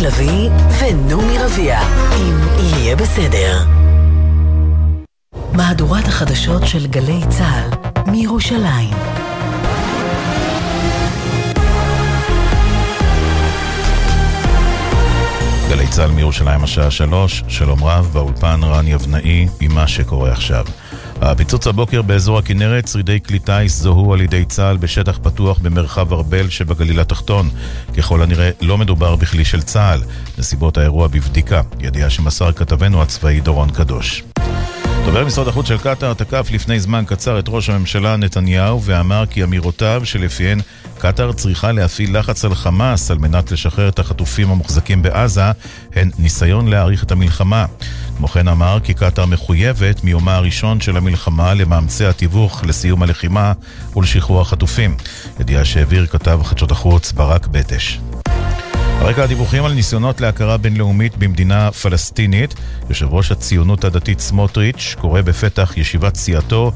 לביא ונעמי רביע, אם יהיה בסדר. מהדורת החדשות של גלי צה"ל מירושלים. גלי צה"ל מירושלים השעה שלוש, שלום רב, באולפן רן יבנאי עם מה שקורה עכשיו. הפיצוץ הבוקר באזור הכנרת, שרידי כלי טיס זוהו על ידי צה"ל בשטח פתוח במרחב ארבל שבגליל התחתון. ככל הנראה לא מדובר בכלי של צה"ל. נסיבות האירוע בבדיקה. ידיעה שמסר כתבנו הצבאי דורון קדוש. דובר משרד החוץ של קטאר תקף לפני זמן קצר את ראש הממשלה נתניהו ואמר כי אמירותיו שלפיהן קטאר צריכה להפעיל לחץ על חמאס על מנת לשחרר את החטופים המוחזקים בעזה הן ניסיון להאריך את המלחמה. כמו כן אמר כי קטאר מחויבת מיומה הראשון של המלחמה למאמצי התיווך לסיום הלחימה ולשחרור החטופים. ידיעה שהעביר כתב חדשות החוץ ברק בטש. הרקע הדיווחים על ניסיונות להכרה בינלאומית במדינה פלסטינית, יושב ראש הציונות הדתית סמוטריץ' קורא בפתח ישיבת סיעתו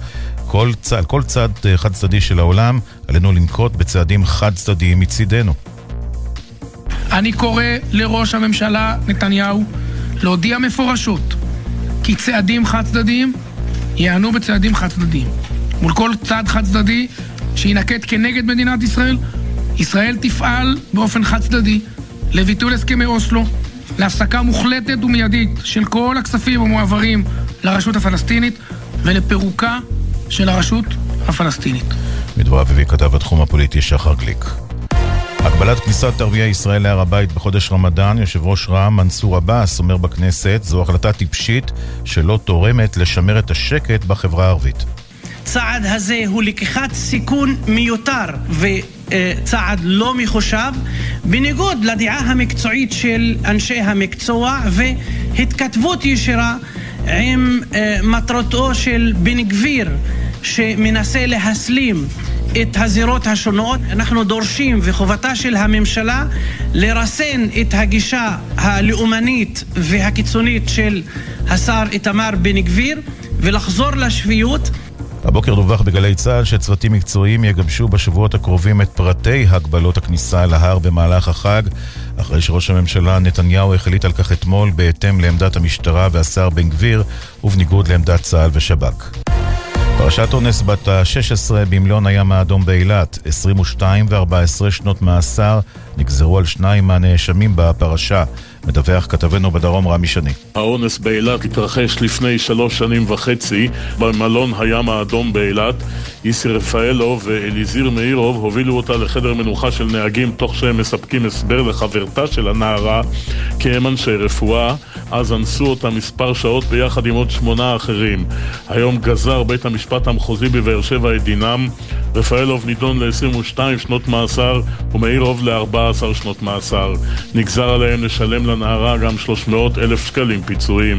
כל צד, כל צד אה, חד צדדי של העולם, עלינו לנקוט בצעדים חד צדדיים מצידנו. אני קורא לראש הממשלה נתניהו להודיע מפורשות כי צעדים חד צדדיים ייענו בצעדים חד צדדיים. מול כל צעד חד צדדי שיינקט כנגד מדינת ישראל, ישראל תפעל באופן חד צדדי לביטול הסכמי אוסלו, להפסקה מוחלטת ומיידית של כל הכספים המועברים לרשות הפלסטינית ולפירוקה של הרשות הפלסטינית. מדבריו הביא כתב התחום הפוליטי שחר גליק. הגבלת כניסת ערביי ישראל להר הבית בחודש רמדאן, יושב ראש רע"מ מנסור עבאס אומר בכנסת, זו החלטה טיפשית שלא תורמת לשמר את בחברה הערבית. הצעד הזה הוא לקיחת סיכון מיותר וצעד לא מחושב, בניגוד לדעה המקצועית של אנשי המקצוע והתכתבות ישירה עם אה, מטרתו של בן גביר שמנסה להסלים את הזירות השונות. אנחנו דורשים, וחובתה של הממשלה, לרסן את הגישה הלאומנית והקיצונית של השר איתמר בן גביר ולחזור לשפיות. הבוקר דווח בגלי צה"ל שצוותים מקצועיים יגבשו בשבועות הקרובים את פרטי הגבלות הכניסה אל ההר במהלך החג, אחרי שראש הממשלה נתניהו החליט על כך אתמול בהתאם לעמדת המשטרה והשר בן גביר ובניגוד לעמדת צה"ל ושב"כ. פרשת אונס בת ה-16 במלון הים האדום באילת, 22 ו-14 שנות מאסר נגזרו על שניים מהנאשמים בפרשה. מדווח כתבנו בדרום רמי שני. האונס באילת התרחש לפני שלוש שנים וחצי במלון הים האדום באילת. איסי רפאלו ואליזיר מאירוב הובילו אותה לחדר מנוחה של נהגים תוך שהם מספקים הסבר לחברתה של הנערה כי הם אנשי רפואה. אז אנסו אותה מספר שעות ביחד עם עוד שמונה אחרים. היום גזר בית המשפט המחוזי בבאר שבע את דינם. רפאלוב נידון ל-22 שנות מאסר ומאירוב ל-14 שנות מאסר. נגזר עליהם לשלם לנערה גם 300 אלף שקלים פיצויים.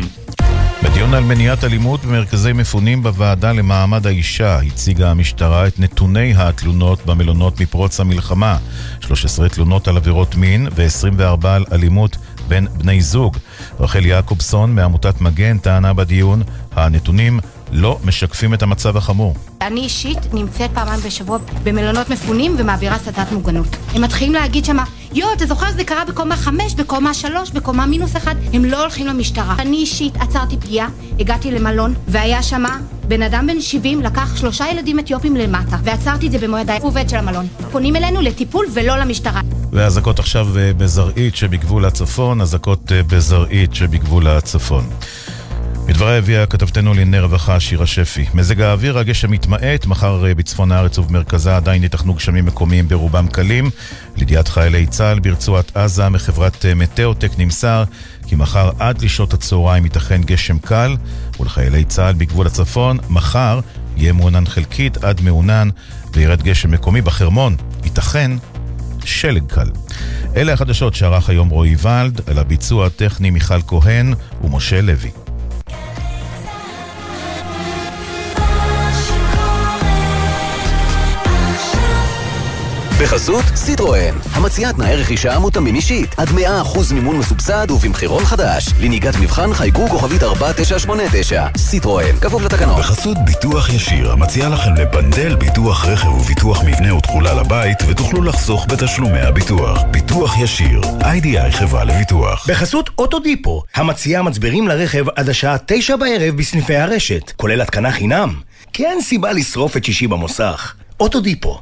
בדיון על מניעת אלימות במרכזי מפונים בוועדה למעמד האישה הציגה המשטרה את נתוני התלונות במלונות מפרוץ המלחמה 13 תלונות על עבירות מין ו-24 על אלימות בין בני זוג. רחל יעקובסון מעמותת מגן טענה בדיון, הנתונים לא משקפים את המצב החמור. אני אישית נמצאת פעמיים בשבוע במלונות מפונים ומעבירה סדנת מוגנות. הם מתחילים להגיד שמה, יואו, אתה זוכר שזה קרה בקומה חמש, בקומה שלוש, בקומה מינוס אחד? הם לא הולכים למשטרה. אני אישית עצרתי פגיעה, הגעתי למלון, והיה שמה בן אדם בן 70 לקח שלושה ילדים אתיופים למטה, ועצרתי את זה במו ידיי, עובד של המלון. פונים אלינו לטיפול ולא למשטרה. ואזעקות עכשיו אה, בזרעית שבגבול הצפון, אזעקות אה, בזרעית שבגבול הצפון. מדבריה הביאה כתבתנו לענייני רווחה שירה שפי. מזג האוויר, הגשם מתמעט, מחר אה, בצפון הארץ ובמרכזה עדיין ייתכנו גשמים מקומיים ברובם קלים. לידיעת חיילי צה"ל ברצועת עזה מחברת אה, מטאוטק נמסר כי מחר עד לשעות הצהריים ייתכן גשם קל, ולחיילי צה"ל בגבול הצפון, מחר יהיה מעונן חלקית עד מעונן וירד גשם מקומי בחרמון. ייתכן שלג קל. אלה החדשות שערך היום רועי ולד, על הביצוע הטכני מיכל כהן ומשה לוי. בחסות סיטרואן, המציעה תנאי רכישה מותאמים אישית, עד 100% מימון מסובסד ובמחירון חדש. לנהיגת מבחן חייגו כוכבית 4989. סיטרואן, כפוף לתקנון. בחסות ביטוח ישיר, המציע לכם לבנדל ביטוח רכב וביטוח מבנה ותכולה לבית, ותוכלו לחסוך בתשלומי הביטוח. ביטוח ישיר, איי-די-איי חברה לביטוח. בחסות אוטודיפו, המציעה מצברים לרכב עד השעה תשע בערב בסניפי הרשת, כולל התקנה חינם. כי אין סיבה לשרוף את שישי במוסך. אוטודיפו.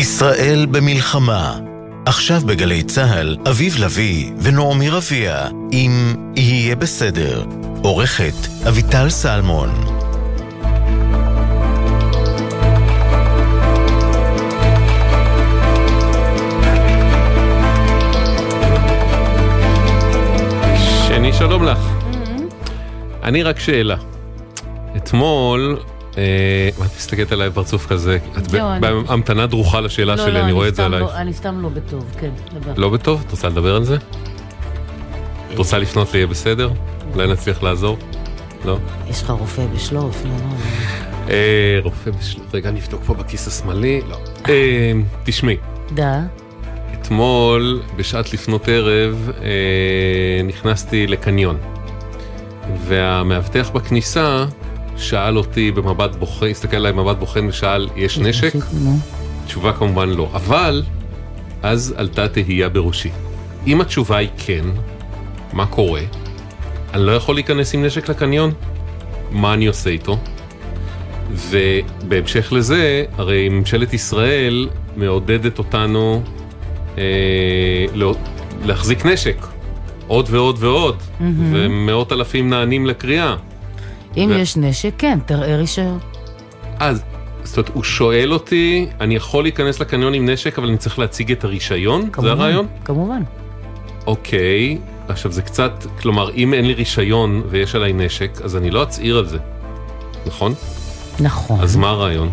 ישראל במלחמה. עכשיו בגלי צה"ל, אביב לביא ונעמי רביע, אם יהיה בסדר. עורכת אביטל סלמון. שני, שלום לך. אני רק שאלה. אתמול, את מסתכלת עליי בפרצוף כזה, את בהמתנה דרוכה לשאלה לא, שלי, לא, אני רואה את זה עלייך. לא- אני סתם לא בטוב, כן. לא בטוב? את רוצה לדבר על זה? את רוצה לפנות לי, יהיה בסדר? אולי נצליח לעזור? לא? יש לך רופא בשלוף? לא, לא. אה, רופא בשלב, רגע, אני אבדוק פה בכיס השמאלי. לא. אה, תשמעי, דה. אתמול, בשעת לפנות ערב, אה, נכנסתי לקניון. והמאבטח בכניסה שאל אותי במבט בוחן, הסתכל עליי במבט בוחן ושאל, יש נשק? נו. תשובה כמובן לא. אבל, אז עלתה תהייה בראשי. אם התשובה היא כן, מה קורה? אני לא יכול להיכנס עם נשק לקניון? מה אני עושה איתו? ובהמשך לזה, הרי ממשלת ישראל מעודדת אותנו אה, לא, להחזיק נשק. עוד ועוד ועוד, מהמם. ומאות אלפים נענים לקריאה. אם ו- יש נשק, כן, תראה רישיון. אז, זאת אומרת, הוא שואל אותי, אני יכול להיכנס לקניון עם נשק, אבל אני צריך להציג את הרישיון? זה כמובן, הרעיון? כמובן. אוקיי, עכשיו זה קצת, כלומר, אם אין לי רישיון ויש עליי נשק, אז אני לא אצהיר על זה, נכון? נכון. אז מה הרעיון?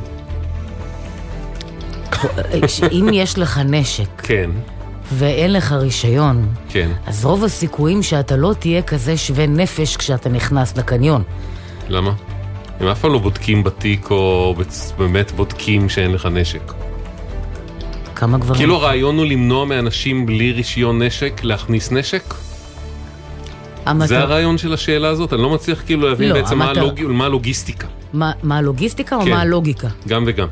אם יש לך נשק כן, ואין לך רישיון, כן. אז רוב הסיכויים שאתה לא תהיה כזה שווה נפש כשאתה נכנס לקניון. למה? הם אף פעם לא בודקים בתיק, או באמת בודקים שאין לך נשק. כמה גברים... כאילו הרעיון הוא למנוע מאנשים בלי רישיון נשק להכניס נשק? המטר- זה הרעיון של השאלה הזאת? אני לא מצליח כאילו להבין לא, בעצם מה המטר- הלוג- מה הלוגיסטיקה. מה מה הלוגיסטיקה או כן. מה הלוגיקה? גם וגם.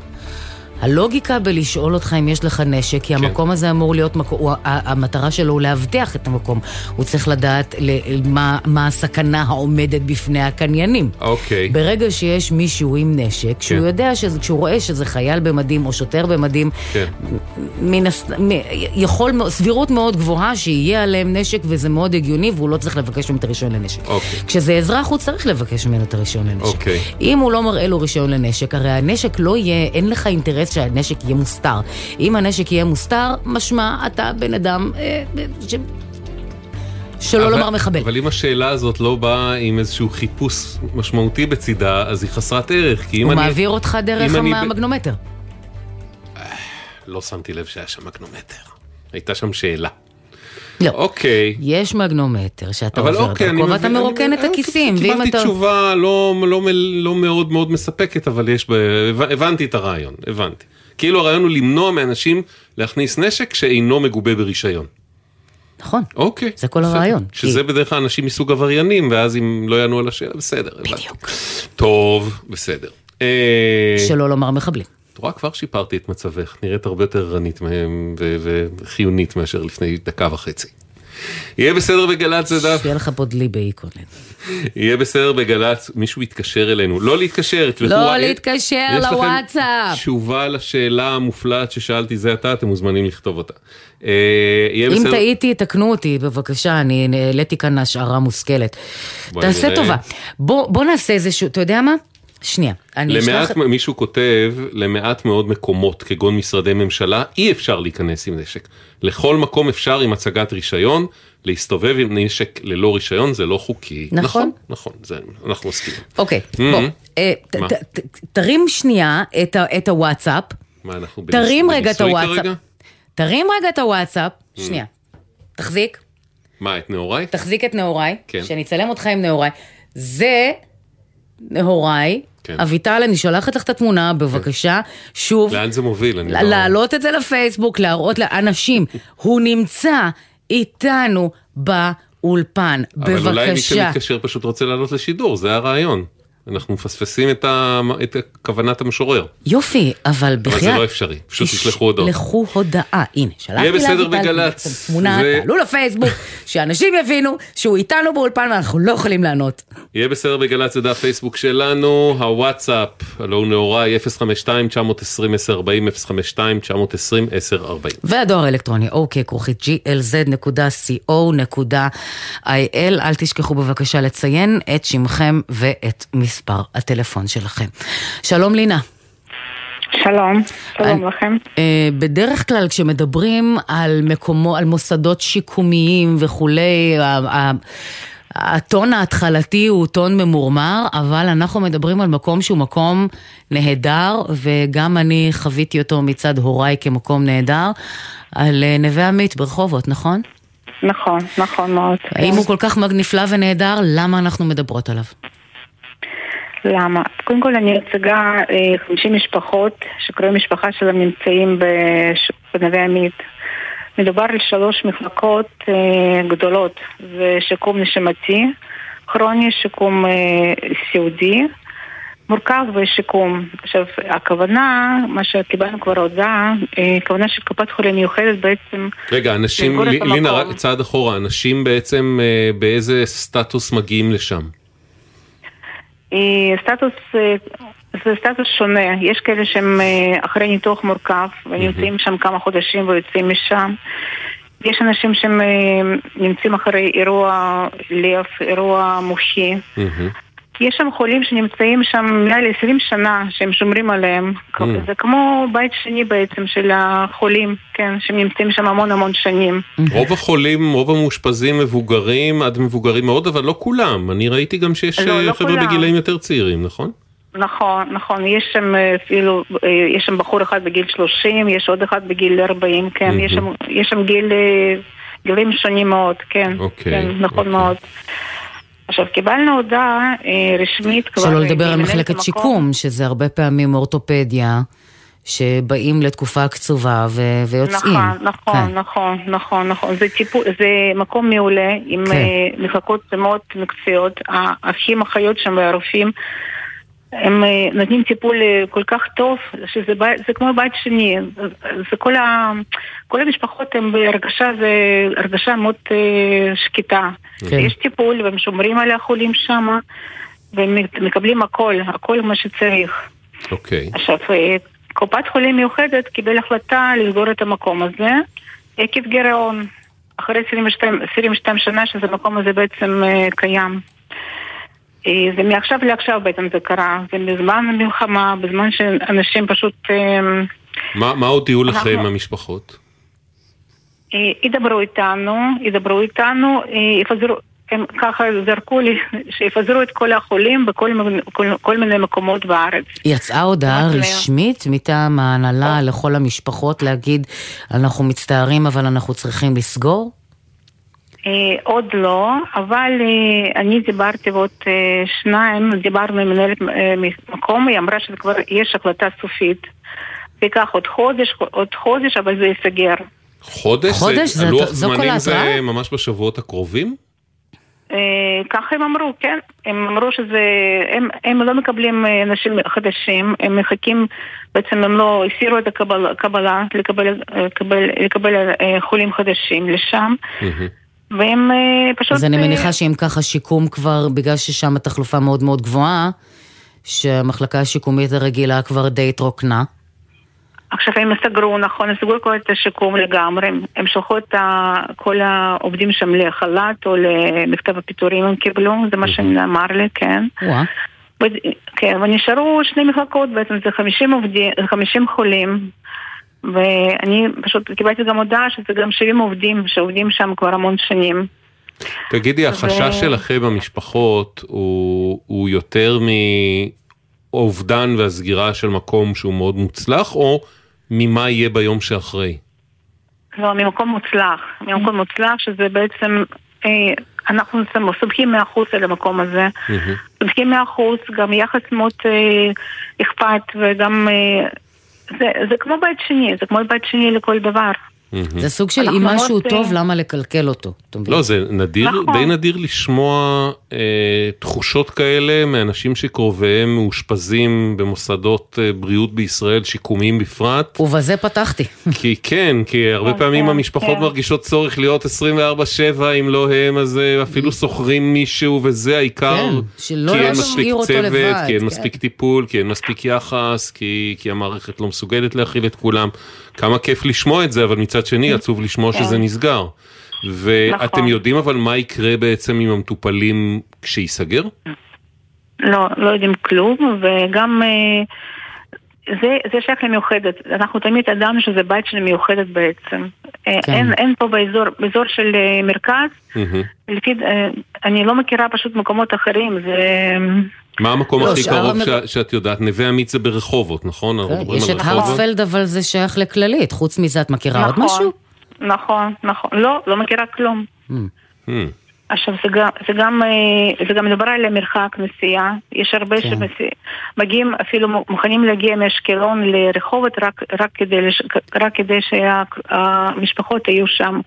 הלוגיקה בלשאול אותך אם יש לך נשק, כי כן. המקום הזה אמור להיות, מקום, הוא, המטרה שלו הוא לאבטח את המקום. הוא צריך לדעת ל- מה, הסכנה העומדת בפני הקניינים. אוקיי. ברגע שיש מישהו עם נשק, שהוא כן. יודע, שזה, כשהוא רואה שזה חייל במדים או שוטר במדים, כן. מן הס... מ- יכול, סבירות מאוד גבוהה שיהיה עליהם נשק וזה מאוד הגיוני והוא לא צריך לבקש ממנו את הרישיון לנשק. אוקיי. כשזה אזרח הוא צריך לבקש ממנו את הרישיון לנשק. אוקיי. אם הוא לא מראה לו רישיון לנשק, הרי הנשק לא יהיה, אין לך אינטרס שהנשק יהיה מוסתר. אם הנשק יהיה מוסתר, משמע אתה בן אדם אה, ש... שלא אבל- לומר מחבל. אבל אם השאלה הזאת לא באה עם איזשהו חיפוש משמעותי בצידה, אז היא חסרת ערך. כי אם הוא אני... מעביר אותך דרך אני ב- המגנומטר. לא שמתי לב שהיה שם מגנומטר. הייתה שם שאלה. לא. אוקיי. יש מגנומטר שאתה עובר אוקיי, דרכו ואתה מרוקן את הכיסים. קיבלתי אתה... תשובה לא, לא, לא מאוד מאוד מספקת, אבל יש ב... הבנתי את הרעיון, הבנתי. כאילו הרעיון הוא למנוע מאנשים להכניס נשק שאינו מגובה ברישיון. נכון. אוקיי. זה כל בסדר. הרעיון. שזה בדרך כלל אנשים מסוג עבריינים, ואז אם לא יענו על השאלה, בסדר, בדיוק. טוב, בסדר. אה, שלא לומר מחבלים. את רואה, כבר שיפרתי את מצבך, נראית הרבה יותר ערנית מהם וחיונית מאשר לפני דקה וחצי. יהיה בסדר בגל"צ זה דף. שיהיה לך פה דלי באיקונט. יהיה בסדר בגל"צ, מישהו יתקשר אלינו. לא להתקשר, תלכו... לא להתקשר יש לכם לוואטסאפ. תשובה לשאלה המופלאת ששאלתי זה עתה, אתם מוזמנים לכתוב אותה. אה, אם. טעיתי, תקנו אותי, בבקשה, אני העליתי כאן השערה מושכלת. תעשה. טובה. בוא נעשה איזשהו, אתה יודע מה? שנייה. אני אשלח... למעט, מישהו כותב, למעט מאוד מקומות, כגון משרדי ממשלה, אי אפשר להיכנס עם נשק. לכל מקום אפשר עם הצגת רישיון, להסתובב עם נשק ללא רישיון, זה לא חוקי. נכון. נכון, נכון, זה, אנחנו מסכימים. אוקיי, Mhm. בוא. אה, ת-? ת- ת- תרים שנייה את ה- את הוואטסאפ. מה, אנחנו בניס- תרים רגע את הוואטסאפ. כרגע? תרים רגע את הוואטסאפ. Mhm. שנייה. תחזיק. מה, את נעוריי? תחזיק את נעוריי, כן. שאני אצלם אותך עם נעוריי. זה נעוריי, כן. אביטל, אני שולחת לך את התמונה, בבקשה, שוב, לאן זה מוביל? אני לא... להעלות את זה לפייסבוק, להראות לאנשים, הוא נמצא איתנו באולפן, אבל אולי מי בבקשה. שמתקשר פשוט רוצה לעלות לשידור, זה הרעיון. אנחנו מפספסים את, ה... את כוונת המשורר. יופי, אבל אבל בחייאת... זה לא אפשרי, פשוט תשלחו הודעות. תשלחו הודעה, הנה, שלחתי יהיה בסדר בגל"צ. את התמונה, זה- תעלו לפייסבוק, שאנשים יבינו שהוא איתנו באולפן ואנחנו לא יכולים לענות. יהיה בסדר בגל"צ, זה דף פייסבוק שלנו, הוואטסאפ, הלו הוא נהוראי 052-920-1040, 052-920-1040. והדואר האלקטרוני, אוקיי, כרוכית glz.co.il. אל תשכחו בבקשה לציין את שמכם ואת מספר הטלפון שלכם. שלום לינה. שלום, שלום אני- לכם. אה, בדרך כלל כשמדברים על מקומו, על מוסדות שיקומיים וכולי, הטון ההתחלתי הוא טון ממורמר, אבל אנחנו מדברים על מקום שהוא מקום נהדר, וגם אני חוויתי אותו מצד הוריי כמקום נהדר, על אה, נווה עמית ברחובות, נכון? נכון, נכון מאוד. האם הוא כל כך נפלא ונהדר, למה אנחנו מדברות עליו? למה? קודם כל אני אה, 50 משפחות שקרובי משפחה שלהם נמצאים בנווה עמית. מדובר על שלוש מחלקות אה, גדולות, זה שיקום נשימתי, כרוני, שיקום אה, סיעודי, מורכב ושיקום. עכשיו, הכוונה, מה שקיבלנו כבר הודעה, אה, הכוונה של קופת חולים מיוחדת בעצם רגע, אנשים, לינה. רק צעד אחורה, אנשים בעצם אה, באיזה סטטוס מגיעים לשם? היא סטטוס, אה, זה סטטוס שונה, יש כאלה שהם אה, אחרי ניתוח מורכב ונמצאים שם כמה חודשים ויוצאים משם. יש אנשים שהם אה, נמצאים אחרי אירוע לב, אירוע מוחי. יש שם חולים שנמצאים שם מעל 20 שנה, שהם שומרים עליהם. זה כמו בית שני בעצם של החולים, כן, שהם נמצאים שם המון המון שנים. רוב החולים, רוב המאושפזים מבוגרים עד מבוגרים מאוד, אבל לא כולם. אני ראיתי גם שיש לא, אה, לא חבר'ה כולם. בגילאים יותר צעירים, נכון? נכון, נכון, יש שם אה, אפילו, יש שם בחור אחד בגיל 30, יש עוד אחד בגיל 40, כן, יש שם, יש שם גיל, גילים שונים מאוד, כן, אוקיי, כן, נכון מאוד. עכשיו, קיבלנו הודעה אה, רשמית כבר... שלא אה, לדבר על מחלקת המקום. שיקום, שזה הרבה פעמים אורתופדיה, שבאים לתקופה קצובה ו- ויוצאים. נכון, נכון, כן. נכון, נכון, נכון. זה, טיפול, זה מקום מעולה, עם כן. אה, מחלקות מאוד מקצועיות. האחים, אחיות שם והרופאים, הם אה, נותנים טיפול אה, כל כך טוב, שזה זה כמו בית שני. זה כל, ה, כל המשפחות הן בהרגשה, זה הרגשה מאוד אה, שקטה. כן. יש טיפול והם שומרים על החולים שם, והם מקבלים הכל, הכל מה שצריך. אוקיי. עכשיו, קופת חולים מיוחדת קיבל החלטה לסגור את המקום הזה עקב גירעון. אחרי 22, 22 שנה שזה המקום הזה בעצם קיים. אה, זה מעכשיו לעכשיו בעצם זה קרה. זה בזמן המלחמה, בזמן שאנשים פשוט אה, מה מה הודיעו לכם אנחנו- המשפחות? אה, ידברו איתנו, ידברו איתנו, יפזרו, הם ככה זרקו לי שיפזרו את כל החולים בכל כל, כל מיני מקומות בארץ. יצאה הודעה. רשמית מטעם ההנהלה לכל המשפחות להגיד, אנחנו מצטערים אבל אנחנו צריכים לסגור? אה, עוד לא, אבל אה, אני דיברתי ועוד אה, שניים, דיברנו עם מנהלת אה, מקום, היא אמרה שכבר יש החלטה סופית. זה ייקח עוד חודש, עוד חודש, אבל זה ייסגר. חודש? חודש? זה- כל זמנים זה? ממש בשבועות הקרובים? ככה הם אמרו, כן. הם אמרו שזה... הם, הם לא מקבלים אנשים חדשים, הם מחכים, בעצם הם לא הסירו את הקבלה, הקבלה לקבל, לקבל, לקבל חולים חדשים לשם, והם אה, פשוט... אז אני אה, מניחה שאם ככה שיקום כבר, בגלל ששם התחלופה מאוד מאוד גבוהה, שהמחלקה השיקומית הרגילה כבר די התרוקנה. עכשיו הם סגרו, נכון, סגרו כבר את השיקום לגמרי, הם- שלחו את כל העובדים שם לחל"ת או למכתב הפיטורים הם קיבלו, זה מה שנאמר לי, כן. כן, ונשארו שני מחלקות בעצם, זה 50 עובדים, 50 חולים. ואני פשוט קיבלתי גם הודעה שזה גם 70 עובדים שעובדים שם כבר המון שנים. תגידי, החשש שלכם במשפחות הוא, הוא יותר מאובדן והסגירה של מקום שהוא מאוד מוצלח, או ממה יהיה ביום שאחרי? לא, ממקום מוצלח, ממקום מוצלח שזה בעצם, אה, אנחנו סומכים מאה אחוז על המקום הזה. סומכים מאה אחוז, גם יחס מאוד אה, אכפת וגם... אה, זה, זה כמו בית שני, זה כמו בית שני לכל דבר. זה סוג של אם משהו מאוד, טוב, למה לקלקל אותו? לא, זה נדיר, נכון. די נדיר לשמוע אה, תחושות כאלה מאנשים שקרוביהם מאושפזים במוסדות אה, בריאות בישראל, שיקומיים בפרט. ובזה פתחתי. כי כן, כי הרבה כן, פעמים כן, המשפחות כן. מרגישות צורך להיות 24/7, אם לא הם, אז אה, אפילו שוכרים מישהו, וזה העיקר. כן, שלא כי אין להשאיר מספיק אותו צוות, לבד, כי אין כן. מספיק טיפול, כי אין מספיק יחס, כי, כי המערכת לא מסוגלת להכיל את כולם. כמה כיף לשמוע את זה, אבל מצד שני עצוב לשמוע כן. שזה נסגר. ואתם נכון. יודעים אבל מה יקרה בעצם עם המטופלים כשייסגר? לא, לא יודעים כלום, וגם אה, זה, זה שייך למיוחדת. אנחנו תמיד ידענו שזה בית של מיוחדת בעצם. אה, כן. אין, אין פה באזור, באזור של אה, מרכז, לפי, אה, אני לא מכירה פשוט מקומות אחרים, זה... מה המקום לא, הכי קרוב המק- ש- שאת יודעת? נווה עמית זה ברחובות, נכון? אנחנו מדברים יש את. הרצפלד, אבל זה שייך לכללית. חוץ מזה, את מכירה עוד נכון, משהו? נכון, נכון. לא, לא מכירה כלום. Hmm. עכשיו זה גם, זה גם, אה, זה גם מדובר על מרחק נסיעה, יש הרבה כן. שמגיעים, אפילו מוכנים להגיע מאשקלון לרחובות רק, רק כדי, רק כדי שהמשפחות יהיו שם.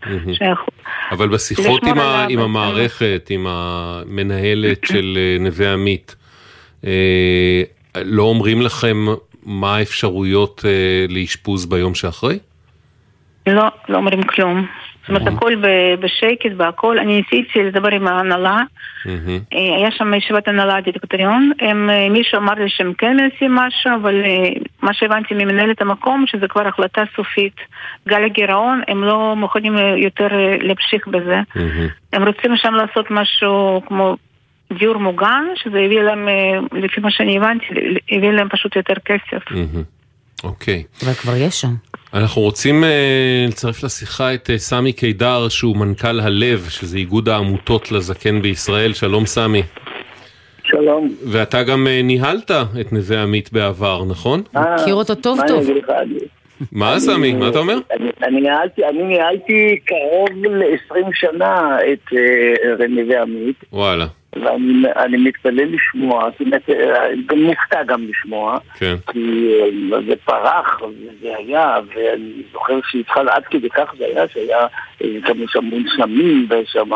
אבל בשיחות עם, ה, עם המערכת, עם המנהלת של אה, נווה עמית, אה, לא אומרים לכם מה האפשרויות לאשפוז ביום שאחרי? לא, לא אומרים כלום. זאת אומרת, הכל ב- בשקט, בהכל. אני ניסיתי לדבר עם ההנהלה. אה, היה שם ישיבת הנהלה דירקטוריון, הם, אה, מישהו אמר לי שהם כן מנסים משהו, אבל אה, מה שהבנתי ממנהלת המקום, שזה כבר החלטה סופית. גל הגירעון, הם לא מוכנים יותר להמשיך בזה. הם רוצים שם לעשות משהו כמו דיור מוגן, שזה הביא להם, לפי מה שאני הבנתי, הביא להם פשוט יותר כסף. אוקיי. אבל כבר יש שם. אנחנו רוצים אה, לצרף לשיחה את אה, סמי קידר, שהוא מנכ"ל הלב, שזה איגוד העמותות לזקן בישראל. שלום סמי. שלום. ואתה גם אה, ניהלת את נווה עמית בעבר, נכון? מכיר אותו טוב מה טוב. מה סמי? מה אתה אומר? אני- אני ניהלתי- אני ניהלתי קרוב ל-20 שנה את נווה עמית, וואלה, ואני אני מתפלא לשמוע, זאת אומרת, אה, גם מופתע גם לשמוע, כן. כי אה, זה פרח, וזה היה, ואני זוכר שהתחל עד כדי כך זה היה, שהיה אה, גם יש שם מונשמים, ושם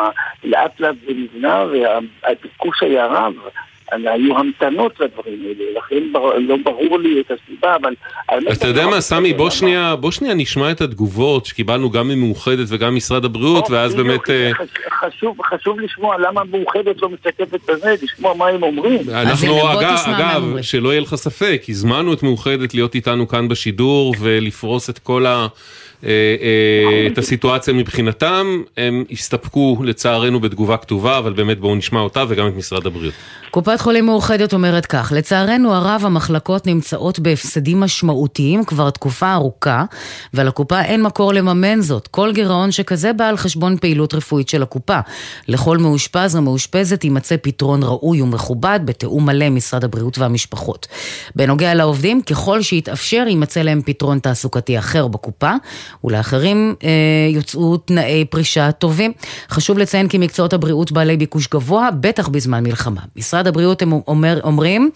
לאט לאט זה נבנה, והביקוש היה רב. היו המתנות לדברים האלה, לכן בר- לא ברור לי את הסיבה, אבל... אתה יודע מה, סמי, בוא שנייה, בוא שנייה נשמע את התגובות שקיבלנו גם ממאוחדת וגם ממשרד הבריאות, ואז בדיוק, באמת... אה, חשוב, חשוב לשמוע למה מאוחדת לא משתתפת בזה, לשמוע מה הם אומרים. אנחנו, אגב, אגב, שלא יהיה לך ספק, הזמנו את מאוחדת להיות איתנו כאן בשידור ולפרוס את כל ה... אה, אה, את הסיטואציה מבחינתם, הם הסתפקו לצערנו בתגובה כתובה, אבל באמת בואו נשמע אותה וגם את משרד הבריאות. קופת חולים מאוחדת אומרת כך, לצערנו הרב המחלקות נמצאות בהפסדים משמעותיים כבר תקופה ארוכה, ולקופה אין מקור לממן זאת. כל גירעון שכזה בא על חשבון פעילות רפואית של הקופה. לכל מאושפז או מאושפזת יימצא פתרון ראוי ומכובד בתיאום מלא עם משרד הבריאות והמשפחות. בנוגע לעובדים, ככל שיתאפשר יימצא להם פתרון תעסוקתי אחר בקופה, ולאחרים אה, יוצאו תנאי פרישה טובים. חשוב לציין כי מקצועות הבריאות בעלי ביקוש גבוה, בטח בזמן מלחמה. משרד הבריאות הם אומר, אומרים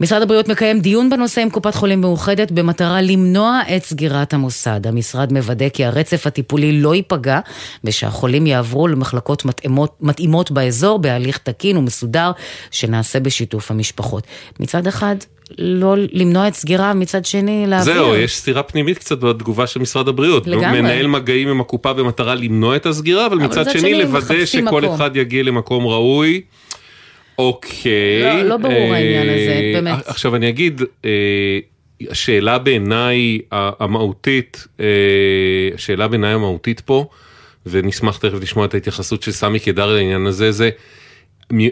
משרד הבריאות מקיים דיון בנושא עם קופת חולים מאוחדת במטרה למנוע את סגירת המוסד. המשרד מוודא כי הרצף הטיפולי לא ייפגע ושהחולים יעברו למחלקות מתאימות, מתאימות באזור בהליך תקין ומסודר שנעשה בשיתוף המשפחות. מצד אחד, לא למנוע את סגירה, מצד שני להעביר. זהו, יש סתירה פנימית קצת בתגובה של משרד הבריאות. לגמרי. מנהל מגעים עם הקופה במטרה למנוע את הסגירה, אבל אבל מצד מצד שני שני לוודא שכל מקום. אחד יגיע למקום ראוי. אוקיי. לא- לא ברור אה, העניין הזה, באמת. עכשיו אני אגיד, אה, השאלה בעיניי המהותית, אה, השאלה בעיניי המהותית פה, ונשמח תכף לשמוע את ההתייחסות של סמי קידר לעניין הזה, זה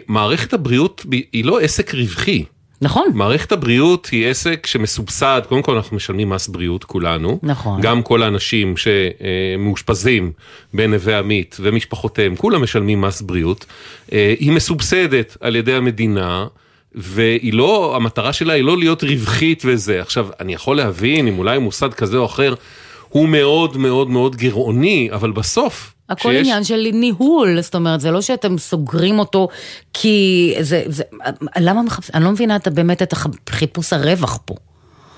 מערכת הבריאות היא לא עסק רווחי. נכון. מערכת הבריאות היא עסק שמסובסד, קודם כל אנחנו משלמים מס בריאות כולנו. נכון. גם כל האנשים שמאושפזים בנווה עמית ומשפחותיהם, כולם משלמים מס בריאות. אה, היא מסובסדת על ידי המדינה. והיא לא, המטרה שלה היא לא להיות רווחית וזה. עכשיו, אני יכול להבין אם אולי מוסד כזה או אחר הוא מאוד מאוד מאוד גירעוני, אבל בסוף... הכל שיש... עניין של ניהול, זאת אומרת, זה לא שאתם סוגרים אותו כי זה, זה למה מחפש, אני לא מבינה את, באמת את חיפוש הרווח פה.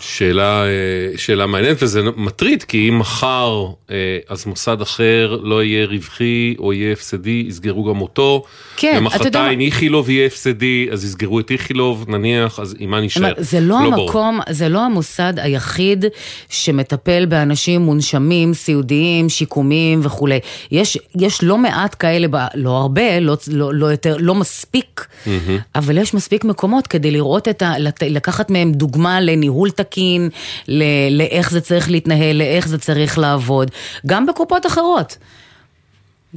שאלה, אה, שאלה מעניינת וזה מטריד כי אם מחר אה, אז מוסד אחר לא יהיה רווחי או יהיה הפסדי יסגרו גם אותו. כן, ומחרתיים איכילוב יהיה הפסדי אז יסגרו את איכילוב נניח אז עם מה נשאר. זה לא, לא המקום, ברור. זה לא המוסד היחיד שמטפל באנשים מונשמים, סיעודיים, שיקומיים וכולי. יש, יש לא מעט כאלה, לא הרבה, לא, לא, לא יותר, לא מספיק, mm-hmm. אבל יש מספיק מקומות כדי לראות את ה... לקחת מהם דוגמה לניהול תקין. תקין, לאיך זה צריך להתנהל, לאיך זה צריך לעבוד, גם בקופות אחרות.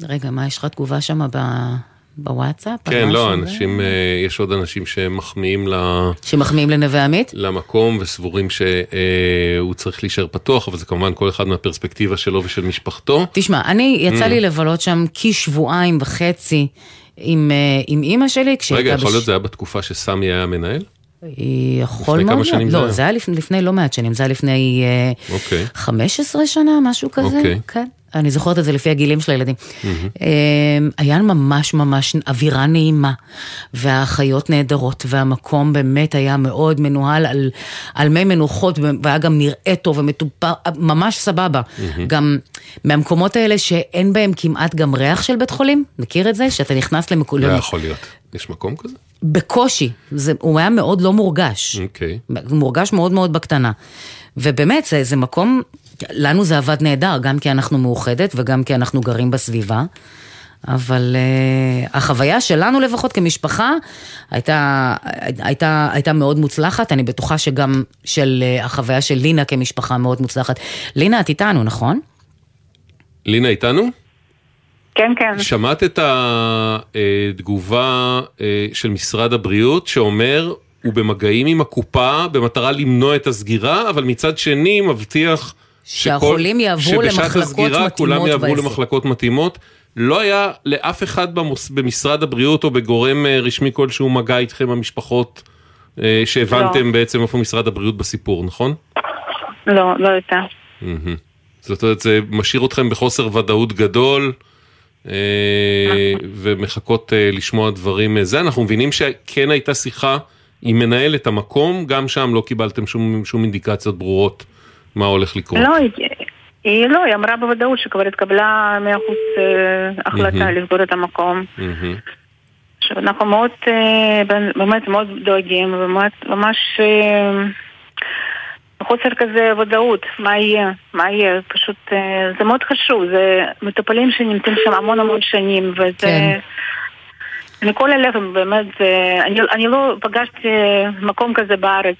רגע, מה, יש לך תגובה שם ב... בוואטסאפ? כן, לא, אנשים, אה, יש עוד אנשים שמחמיאים ל... שמחמיאים לנווה עמית? למקום וסבורים שהוא צריך להישאר פתוח, אבל זה כמובן כל אחד מהפרספקטיבה שלו ושל משפחתו. תשמע, אני, יצא mm. לי לבלות שם כשבועיים וחצי עם, אה, עם אימא שלי, רגע, יכול להיות זה היה בתקופה שסמי היה מנהל? יכול מאוד להיות, לא, זה היה לפני, לפני לא מעט שנים, זה היה לפני okay. אוקיי. 15 שנה, משהו כזה. אוקיי. כן. אני זוכרת את זה לפי הגילים של הילדים. Mm-hmm. היה ממש ממש אווירה נעימה, והאחיות נהדרות, והמקום באמת היה מאוד מנוהל על, על מי מנוחות, והיה גם נראה טוב ומטופר, ממש סבבה. Mm-hmm. גם מהמקומות האלה שאין בהם כמעט גם ריח של בית חולים, מכיר את זה? שאתה נכנס למקום... לא יכול להיות. יש מקום כזה? בקושי, זה, הוא היה מאוד לא מורגש. אוקיי. Okay. מורגש מאוד מאוד בקטנה. ובאמת, זה, זה מקום, לנו זה עבד נהדר, גם כי אנחנו מאוחדת וגם כי אנחנו גרים בסביבה. אבל uh, החוויה שלנו לפחות כמשפחה הייתה, הייתה, הייתה מאוד מוצלחת, אני בטוחה שגם של uh, החוויה של לינה כמשפחה מאוד מוצלחת. לינה, את איתנו, נכון? לינה איתנו? כן, כן. שמעת את התגובה אה, של משרד הבריאות שאומר, הוא במגעים עם הקופה במטרה למנוע את הסגירה, אבל מצד שני מבטיח שהחולים יעברו למחלקות מתאימות הסגירה כולם יעברו בעסק. למחלקות מתאימות. לא היה לאף אחד במוס... במשרד הבריאות או בגורם אה, רשמי כלשהו מגע איתכם המשפחות אה, שהבנתם לא. בעצם איפה משרד הבריאות בסיפור, נכון? לא, לא הייתה. זאת אומרת, זה משאיר אתכם בחוסר ודאות גדול. אה, ומחכות אה, לשמוע דברים אה, זה. אנחנו מבינים שכן הייתה שיחה עם מנהלת המקום, גם שם לא קיבלתם שום, שום אינדיקציות ברורות מה הולך לקרות. לא, היא לא, היא אמרה בוודאות שכבר התקבלה מאה אחוז החלטה לסגור את המקום. עכשיו אנחנו מאוד, באמת מאוד דואגים, וממש חוסר כזה ודאות, מה יהיה, מה יהיה, פשוט אה, זה מאוד חשוב, זה מטופלים שנמצאים שם המון המון שנים, וזה... כן. מכל הלב, באמת, זה, אני, אני לא פגשתי מקום כזה בארץ.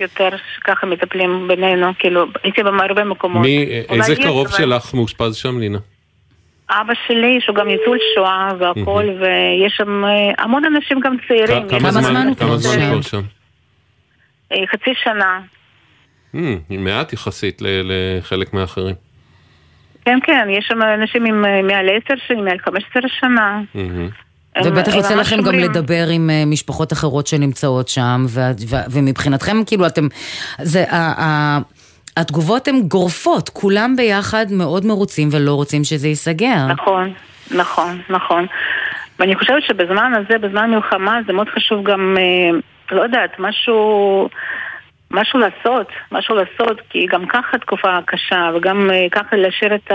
יותר שככה מטפלים בינינו, כאילו, הייתי בהרבה מקומות. מי, איזה קרוב אבל... שלך מאושפז שם, לינה? אבא שלי, שהוא גם ניצול שואה והכל, ויש שם אה, המון אנשים גם צעירים. כמה זמן הוא כבר שם? אה, חצי שנה. Mm, מעט יחסית לחלק מהאחרים. כן, כן, יש שם אנשים עם אה, מעל עשר שנים, מעל חמש עשרה שנה. Mm-hmm. ובטח יוצא לכם גם לדבר עם אה, משפחות אחרות שנמצאות שם, ומבחינתכם, כאילו, אתם... זה, התגובות הן גורפות, כולם ביחד מאוד מרוצים ולא רוצים שזה ייסגר. נכון, נכון, נכון. ואני חושבת שבזמן הזה, בזמן מלחמה, זה מאוד חשוב גם, לא יודעת, משהו... משהו לעשות, משהו לעשות, כי גם ככה תקופה קשה, וגם אה, ככה להשאיר את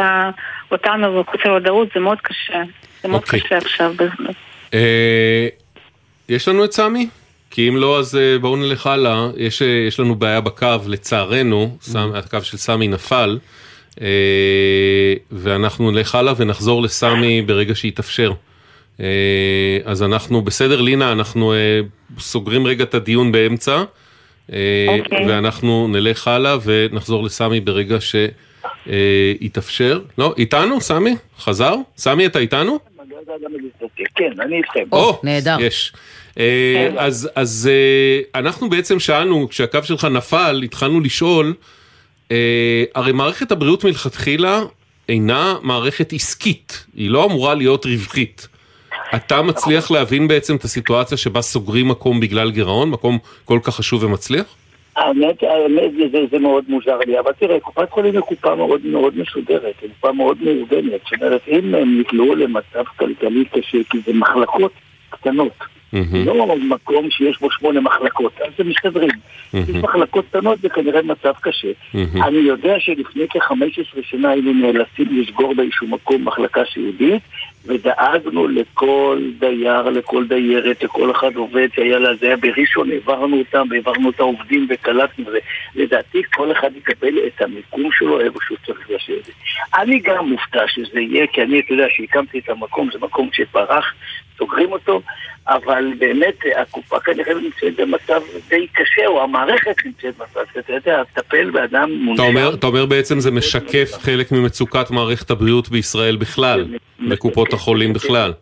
אותנו בחוסר ודאות זה מאוד קשה. זה מאוד okay. אוקיי. קשה עכשיו. אה, יש לנו את סמי? כי אם לא, אז אה, בואו נלך הלאה. יש, יש לנו בעיה בקו, לצערנו, mm-hmm. סמ, הקו של סמי נפל, ואנחנו נלך הלאה ונחזור לסמי ברגע שיתאפשר. אז אנחנו, בסדר, לינה, אנחנו סוגרים רגע את הדיון באמצע. אה, אוקיי. ואנחנו נלך הלאה ונחזור לסמי ברגע שיתאפשר. לא, איתנו, סמי? חזר? סמי, אתה איתנו? כן, אני איתכם. או, נהדר. יש. אה. אז, אז אה, אנחנו בעצם שאלנו, כשהקו שלך נפל, התחלנו לשאול, הרי מערכת הבריאות מלכתחילה אינה מערכת עסקית, היא לא אמורה להיות רווחית. אתה מצליח להבין בעצם את הסיטואציה שבה סוגרים מקום בגלל גירעון, מקום כל כך חשוב ומצליח? האמת, האמת זה, זה מאוד מוזר לי, אבל תראה, קופת חולים היא קופה מאוד מאוד מסודרת, היא קופה מאוד מאורגנת, זאת אומרת, אם הם נקלעו למצב כלכלי קשה, כי זה מחלקות קטנות, לא מקום שיש בו שמונה מחלקות, אז הם מסתדרים. יש מחלקות קטנות זה כנראה מצב קשה. אני יודע שלפני כ-15 שנה היינו נאלצים לסגור באיזשהו מקום מחלקה סיעודית, ודאגנו לכל דייר, לכל דיירת, לכל אחד עובד שהיה לה, זה היה בראשון, העברנו אותם, והעברנו את העובדים וקלטנו זה. לדעתי כל אחד יקבל את המיקום שלו איפה שהוא צריך לשבת. אני גם מופתע שזה יהיה, כי אני, אתה יודע, שהקמתי את המקום, זה מקום שפרח, סוגרים אותו, אבל באמת הקופה כנראה נמצאת במצב די קשה, או המערכת נמצאת במצב, אתה יודע, לטפל באדם. אומר, אתה אומר בעצם זה משקף חלק ממצוקת מערכת הבריאות בישראל בכלל, בקופות החולים בכלל.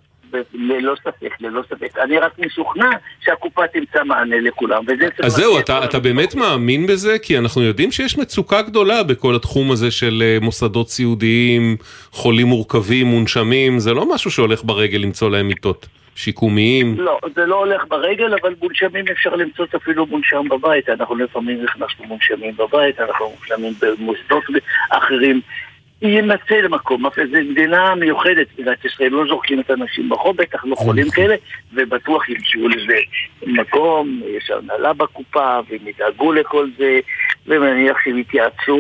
ללא ספק, ללא ספק. אני רק משוכנע שהקופה תמצא מענה לכולם, וזה צריך... אז זהו, אתה, אתה באמת מאמין בזה? כי אנחנו יודעים שיש מצוקה גדולה בכל התחום הזה של אה, מוסדות סיעודיים, חולים מורכבים, מונשמים, זה לא משהו שהולך ברגל למצוא להם מיטות שיקומיים. לא, זה לא הולך ברגל, אבל מונשמים אפשר למצוא אפילו מונשם בבית. אנחנו לפעמים נכנסנו מונשמים בבית, אנחנו מונשמים במוסדות אחרים. יימצא למקום, זו מדינה מיוחדת, מדינת ישראל, לא זורקים את האנשים ברחוב, בטח לא חולים כאלה, ובטוח ימצאו לזה מקום, יש הנהלה בקופה, והם ידאגו לכל זה, ומניח שהם יתייעצו.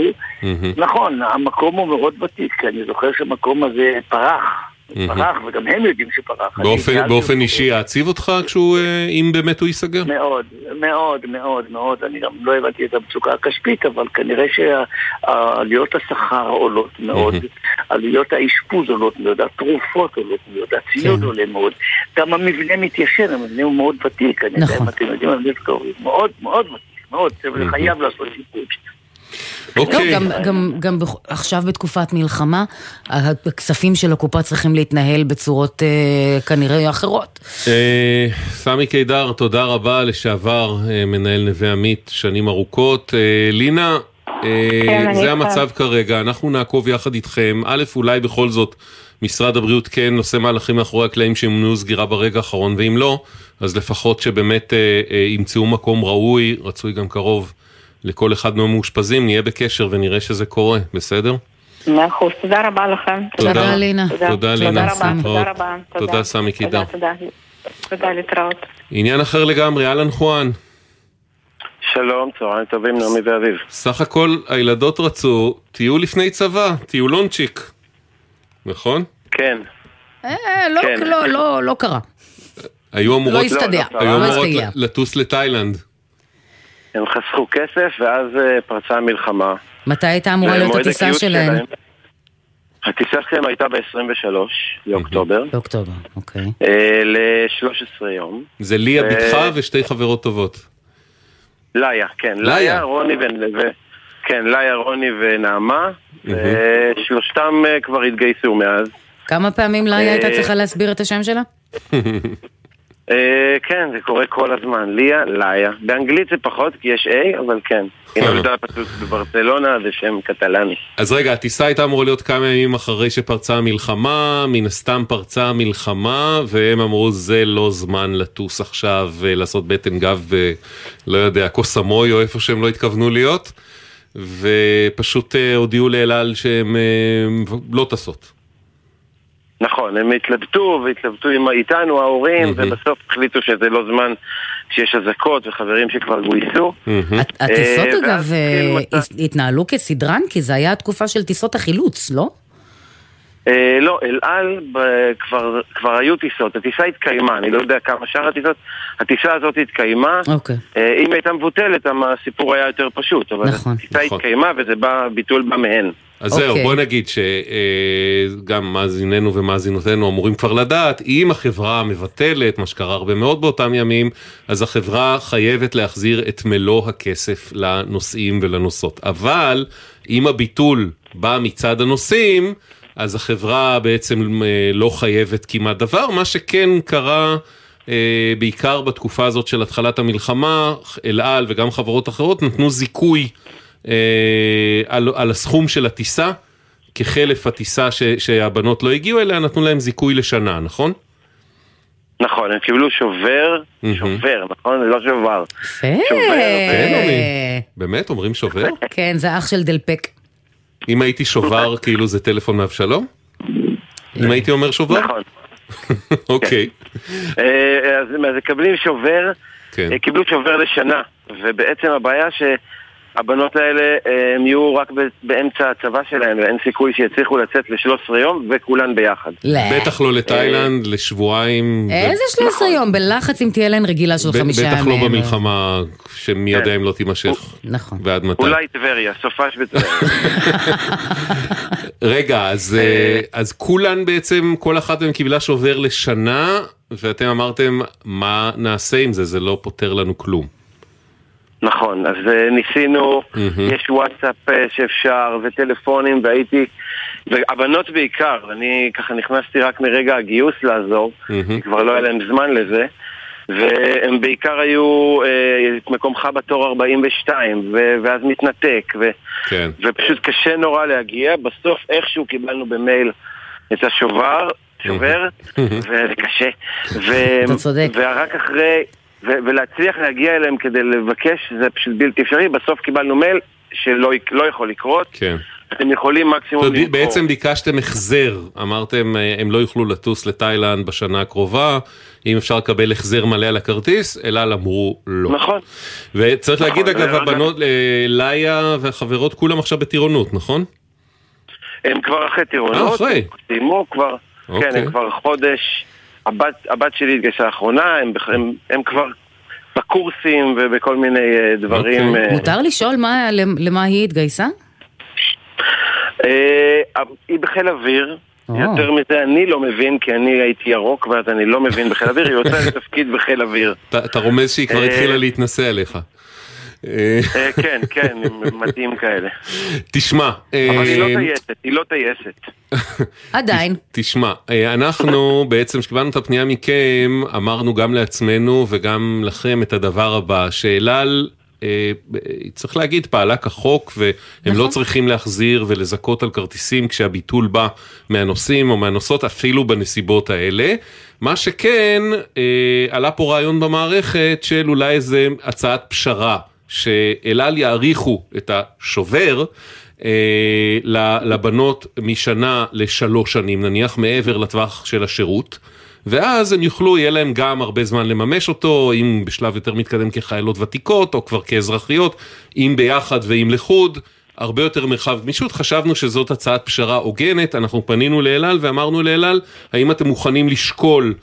נכון, המקום הוא מאוד ותיק, כי אני זוכר שהמקום הזה פרח, פרח, וגם הם יודעים שפרח. באופן, באופן אישי יעציב אותך כשהוא, אה, אם באמת הוא ייסגר? מאוד, מאוד, מאוד, מאוד. אני גם לא הבנתי את המצוקה הכספית, אבל כנראה שעלויות השכר עולות מאוד, עלויות האשפוז עולות מאוד, התרופות עולות מאוד, הציוד עולה מאוד. גם המבנה מתיישן, המבנה הוא מאוד ותיק. אני יודע אם אתם יודעים, המבנה מאוד מאוד ותיק, מאוד, זה חייב לעשות שיפוץ. אוקיי. לא, גם, גם, גם בכ- עכשיו בתקופת מלחמה, הכספים של הקופה צריכים להתנהל בצורות אה, כנראה אחרות. אה, סמי קידר, תודה רבה, לשעבר אה, מנהל נווה עמית, שנים ארוכות. אה, לינה, אה, כן, זה. המצב כרגע, אנחנו נעקוב יחד איתכם. א', אולי בכל זאת משרד הבריאות כן עושה מהלכים מאחורי הקלעים שימנעו סגירה ברגע האחרון, ואם לא, אז לפחות שבאמת אה, אה, ימצאו מקום ראוי, רצוי גם קרוב לכל אחד מהמאושפזים, נהיה בקשר ונראה שזה קורה, בסדר? מאה אחוז, תודה רבה לכם. תודה. תודה, לינה. תודה, לינה. תודה רבה, להתראות. תודה רבה. תודה, סמי קידר. תודה, תודה. תודה, להתראות. עניין אחר לגמרי, אהלן חואן. שלום, צהריים טובים, נעמי ואביב. סך הכל הילדות רצו טיול לפני צבא, טיולונצ'יק. נכון? כן. אה, לא, כן. לא, לא, לא קרה. היו אמורות, לא הסתדר, היו לא אמורות הסתייע. לטוס לתאילנד. הם חסכו כסף ואז אה, פרצה המלחמה. מתי הייתה אמורה להיות הטיסה? שלהם- הטיסה שלהם הייתה ב-23 לאוקטובר. באוקטובר, אוקיי. ל-13 יום. זה ליה בתך ושתי חברות טובות. ליה, כן. ליה. רוני ו... כן, ליה, רוני ונעמה. ושלושתם אה, כבר התגייסו מאז. כמה פעמים ליה הייתה אה, צריכה להסביר את השם שלה? אה, כן, זה קורה כל הזמן. ליה, ליה. באנגלית זה פחות, כי יש A, אבל כן. היא נולדה פשוט בברצלונה, זה שם קטלני. אז רגע, הטיסה הייתה אמורה להיות כמה ימים אחרי שפרצה המלחמה, מן הסתם פרצה המלחמה, והם אמרו זה לא זמן לטוס עכשיו, אה, לעשות בטן גב ב... לא יודע, קוסמוי או איפה שהם לא התכוונו להיות, ופשוט אה, הודיעו לאל על שהם אה, לא טסות. נכון, הם התלבטו והתלבטו עם, איתנו ההורים, ובסוף החליטו שזה לא זמן שיש אזעקות וחברים שכבר גויסו. הטיסות אה, אגב אה, מצב- התנהלו כסדרן, כי זה היה התקופה של טיסות החילוץ, לא? אה, לא, אל על ב- כבר, כבר היו טיסות, הטיסה התקיימה, אני לא יודע כמה שאר הטיסות, הטיסה הזאת התקיימה, אוקיי. אה, אם הייתה מבוטלת הסיפור היה יותר פשוט, אבל נכון. הטיסה נכון. התקיימה וזה בא, ביטול בא מהן. אז זהו, אוקיי. בוא נגיד שגם מאזיננו ומאזינותינו אמורים כבר לדעת, אם החברה מבטלת, מה שקרה הרבה מאוד באותם ימים, אז החברה חייבת להחזיר את מלוא הכסף לנוסעים ולנוסעות. אבל אם הביטול בא מצד הנוסעים, אז החברה בעצם אה, לא חייבת כמעט דבר, מה שכן קרה אה, בעיקר בתקופה הזאת של התחלת המלחמה, אל על וגם חברות אחרות נתנו זיכוי אה, על, על הסכום של הטיסה, כחלף הטיסה ש, שהבנות לא הגיעו אליה, נתנו להם זיכוי לשנה, נכון? נכון, הם קיבלו שובר, שובר, נכון? זה לא שובר. יפה. כן, אומרים. באמת, אומרים שובר? כן, זה אח של דלפק. אם הייתי שובר, כאילו זה טלפון מאבשלום? אם הייתי אומר שובר? נכון. אוקיי. אה, אז מקבלים שובר, כן. אה, קיבלו שובר לשנה, ובעצם הבעיה שהבנות האלה אה, הם יהיו רק ב- באמצע הצבא שלהם, ואין סיכוי שיצליחו לצאת ל-13 יום, וכולן ביחד. בטח לא לתאילנד, לשבועיים. ו- איזה 13 יום? בלחץ אם תהיה להן רגילה של חמישה ימים. בטח לא במלחמה שמי יודע אם לא תימשך. נכון. ועד מתי. אולי טבריה, סופש בטבריה. רגע, אז, אה, אז כולן בעצם, כל אחת מהן קיבלה שובר לשנה, ואתם אמרתם, מה נעשה עם זה? זה לא פותר לנו כלום. נכון, אז אה, ניסינו, יש וואטסאפ אה, שאפשר, וטלפונים, והייתי... והבנות בעיקר, אני ככה נכנסתי רק מרגע הגיוס לעזור, כבר לא היה להם זמן לזה, והם בעיקר היו אה, מקומך בתור 42, ו- ואז מתנתק, ו- כן. ופשוט קשה נורא להגיע, בסוף איכשהו קיבלנו במייל את השובר, שובר, וזה קשה. ו- אתה צודק. ורק אחרי, ו- ולהצליח להגיע אליהם כדי לבקש, זה פשוט בלתי אפשרי, בסוף קיבלנו מייל שלא לא יכול לקרות. כן. אתם יכולים מקסימום למכור. בעצם ביקשתם החזר, אמרתם אה, הם לא יוכלו לטוס לתאילנד בשנה הקרובה, אם אפשר לקבל החזר מלא על הכרטיס, אלעל אמרו לא. נכון. וצריך להגיד נכון, אגב, הבנות, אה, ליה והחברות כולם עכשיו בטירונות, נכון? הם כבר אחרי טירונות, אה, אחרי. הם סיימו כבר, כן, אוקיי. הם כבר חודש, הבת, הבת שלי התגייסה לאחרונה, הם, הם, הם כבר בקורסים ובכל מיני אה, דברים. אוקיי. אה, מותר לשאול מה- למה היא התגייסה? אה, היא בחיל אוויר. יותר מזה אני לא מבין, כי אני הייתי ירוק ואז אני לא מבין בחיל אוויר, היא עושה תפקיד בחיל אוויר. אתה רומז שהיא כבר התחילה להתנשא עליך. אה, אה, כן, כן, מתאים כאלה. תשמע, אבל היא אה, לא טייסת, היא לא טייסת. עדיין. תשמע, אה, אנחנו בעצם, כשקיבלנו את הפנייה מכם, אמרנו גם לעצמנו וגם לכם את הדבר הבא, שאלעל, אה, צריך להגיד, פעלה כחוק, והם לא צריכים להחזיר ולזכות על כרטיסים כשהביטול בא מהנוסעים או מהנוסעות, אפילו בנסיבות האלה. מה שכן, אה, עלה פה רעיון במערכת של אולי איזה הצעת פשרה, שאלעל יאריכו את השובר. אה, לבנות משנה לשלוש שנים, נניח מעבר לטווח של השירות, ואז הם יוכלו, יהיה להם גם הרבה זמן לממש אותו, אם בשלב יותר מתקדם כחיילות ותיקות, או כבר כאזרחיות, אם ביחד ואם לחוד. הרבה יותר מרחב גמישות, חשבנו שזאת הצעת פשרה הוגנת, אנחנו פנינו לאלעל ואמרנו לאלעל, האם אתם מוכנים לשקול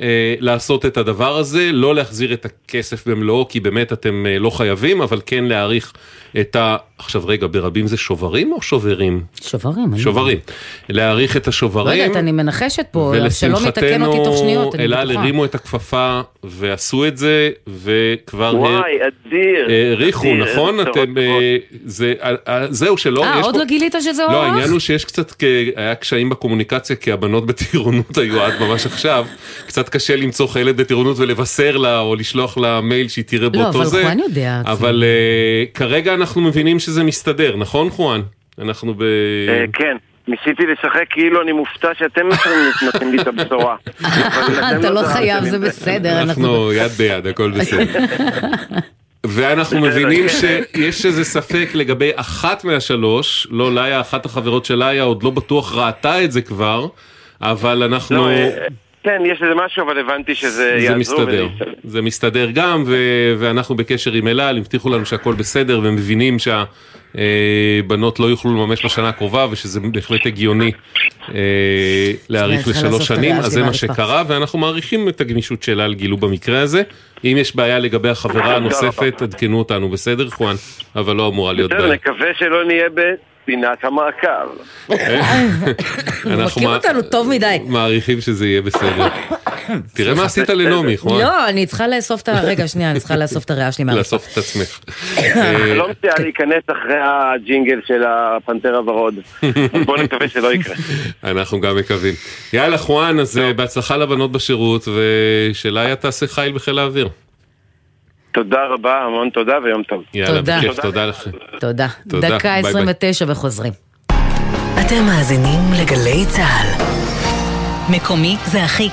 אה, לעשות את הדבר הזה, לא להחזיר את הכסף במלואו, כי באמת אתם אה, לא חייבים, אבל כן להעריך את ה... עכשיו רגע, ברבים זה שוברים או שוברים? שוברים. אני- שוברים. להעריך את לא השוברים. יודעת, אני מנחשת פה, שלום יתקן אותי תוך שניות, אני בטוחה. הרימו את הכפפה ועשו את זה, וכבר... וואי, אדיר. העריכו, נכון? אתם... אה, זה- אה, אה, זהו, שלא... אה, יש עוד פה- לא גילית שזה לא, אורח? העניין הוא שיש קצת, היה קשיים בקומוניקציה, כי הבנות בטירונות היו עד ממש עכשיו. קצת קשה למצוא חיילת בטירונות ולבשר לה, או לשלוח לה מייל שהיא תראה לא, באותו אבל זה. חואן יודע. אבל אה, כרגע אנחנו מבינים שזה מסתדר, נכון חואן? אנחנו ב... אה, כן. ניסיתי לשחק כאילו אני מופתע שאתם נותנים לי את הבשורה. אבל אתה לא זרמתם חייב, זה בסדר. אנחנו יד ביד, הכל בסדר. ואנחנו בסדר, מבינים. שיש איזה ספק לגבי אחת מהשלוש, לא ליה, אחת החברות של ליה עוד לא בטוח ראתה את זה כבר, אבל אנחנו... לא, אה, כן, יש איזה משהו, אבל הבנתי שזה זה יעזור. מסתדר, וזה זה מסתדר גם, ו- ואנחנו בקשר עם אלעל, הבטיחו לנו שהכל בסדר, ומבינים שהבנות לא יוכלו לממש בשנה הקרובה, ושזה בהחלט הגיוני אה, להאריך צריכה לשלוש לאסוף את שנים, אז זה מה. שקרה, ואנחנו מעריכים את הגמישות של אלעל גילו במקרה הזה. אם יש בעיה לגבי החברה הנוספת, עדכנו אותנו, בסדר, חואן? אבל לא אמורה להיות בסדר, בעיה. נקווה שלא נהיה בפינת המעקב. הוא אנחנו מכיר מע- אותנו טוב מדי. מעריכים שזה יהיה בסדר. תראה מה עשית לנעמי, חואן. לא, אני צריכה לאסוף את ה... רגע, שנייה, אני צריכה לאסוף את הריאה שלי מהרצפה. לאסוף את עצמך. לא מציע להיכנס אחרי הג'ינגל של הפנתר הוורוד. בוא נקווה שלא יקרה. אנחנו גם מקווים. יאללה, חואן, אז אה, בהצלחה לבנות בשירות, ושליה תעשה חיל בחיל האוויר. תודה רבה, המון תודה ויום טוב. יאללה, תודה. בכיף, תודה לכם. תודה. תודה, דקה ביי ביי. 29 וחוזרים. אתם מאזינים לגלי צה"ל. מקומי זה הכי.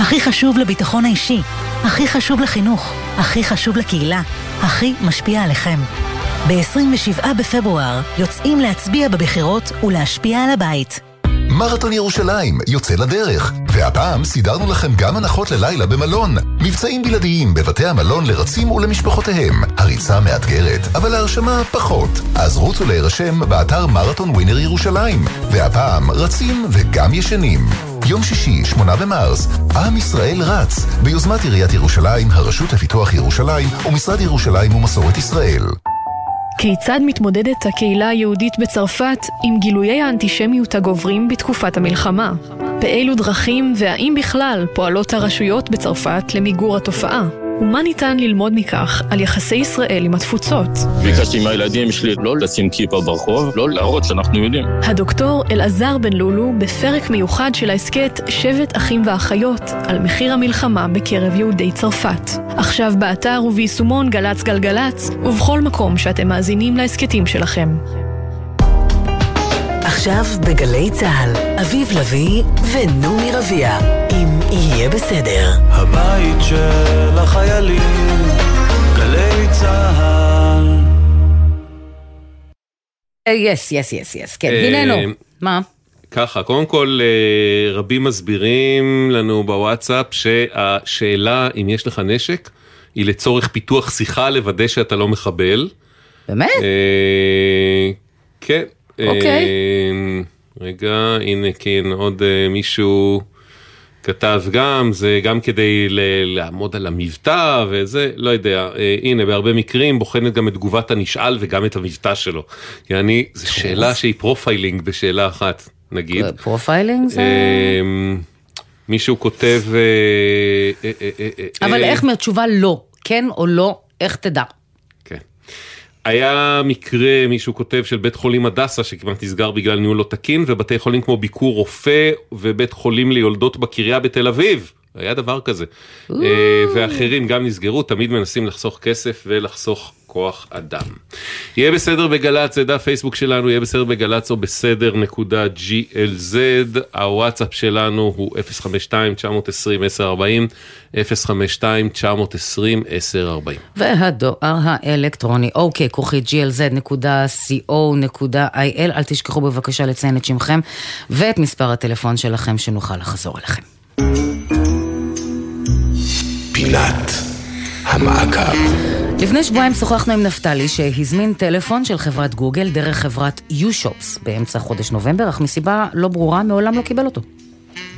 הכי חשוב לביטחון האישי, הכי חשוב לחינוך, הכי חשוב לקהילה, הכי משפיע עליכם. ב-27 בפברואר יוצאים להצביע בבחירות ולהשפיע על הבית. מרתון ירושלים יוצא לדרך, והפעם סידרנו לכם גם הנחות ללילה במלון. מבצעים בלעדיים בבתי המלון לרצים ולמשפחותיהם. הריצה מאתגרת, אבל ההרשמה פחות. אז רוצו להירשם באתר מרתון ווינר ירושלים. והפעם רצים וגם ישנים. יום שישי, 8 במרס, עם ישראל רץ, ביוזמת עיריית ירושלים, הרשות לפיתוח ירושלים ומשרד ירושלים ומסורת ישראל. כיצד מתמודדת הקהילה היהודית בצרפת עם גילויי האנטישמיות הגוברים בתקופת המלחמה? באילו דרכים והאם בכלל פועלות הרשויות בצרפת למיגור התופעה? ומה ניתן ללמוד מכך על יחסי ישראל עם התפוצות? ביקשתי מהילדים שלי לא לשים כיפה ברחוב, לא להראות שאנחנו יודעים. הדוקטור אלעזר בן לולו בפרק מיוחד של ההסכת שבט אחים ואחיות על מחיר המלחמה בקרב יהודי צרפת. עכשיו באתר וביישומון גל"צ גלגלצ ובכל מקום שאתם מאזינים להסכתים שלכם. עכשיו בגלי צה"ל, אביב לביא ונעמי רביע, אם יהיה בסדר. הבית של החיילים, גלי צה"ל. יס, יס, יס, יס, כן, הננו. מה? ככה, קודם כל אה, רבים מסבירים לנו בוואטסאפ שהשאלה אם יש לך נשק היא לצורך פיתוח שיחה לוודא שאתה לא מחבל. באמת? אה, כן. אוקיי. אה, רגע, הנה כן, עוד אה, מישהו כתב גם, זה גם כדי ל- לעמוד על המבטא וזה, לא יודע, אה, הנה, בהרבה מקרים בוחנת גם את תגובת הנשאל וגם את המבטא שלו. יעני, זו שאלה שהיא profiling בשאלה אחת, נגיד. profiling זה... אה, מישהו כותב... אה, אה, אה, אה, אה, אבל אה, איך מהתשובה לא, כן או לא, איך תדע? היה מקרה, מישהו כותב, של בית חולים הדסה שכמעט נסגר בגלל ניהול לא תקין, ובתי חולים כמו ביקור רופא ובית חולים ליולדות בקריה בתל אביב. היה דבר כזה. אה, ואחרים גם נסגרו, תמיד מנסים לחסוך כסף ולחסוך כוח אדם. יהיה בסדר בגל"צ, זה דף פייסבוק שלנו, יהיה בסדר בגל"צ או בסדר נקודה glz, הוואטסאפ שלנו הוא 052-920-1040, 052-920-1040. והדואר האלקטרוני, אוקיי, כרוכית glz.co.il, אל תשכחו בבקשה לציין את שמכם ואת מספר הטלפון שלכם שנוכל לחזור אליכם. פינת המעקב. לפני שבועיים שוחחנו עם נפתלי שהזמין טלפון של חברת גוגל דרך חברת U-Shops באמצע חודש נובמבר, אך מסיבה לא ברורה מעולם לא קיבל אותו.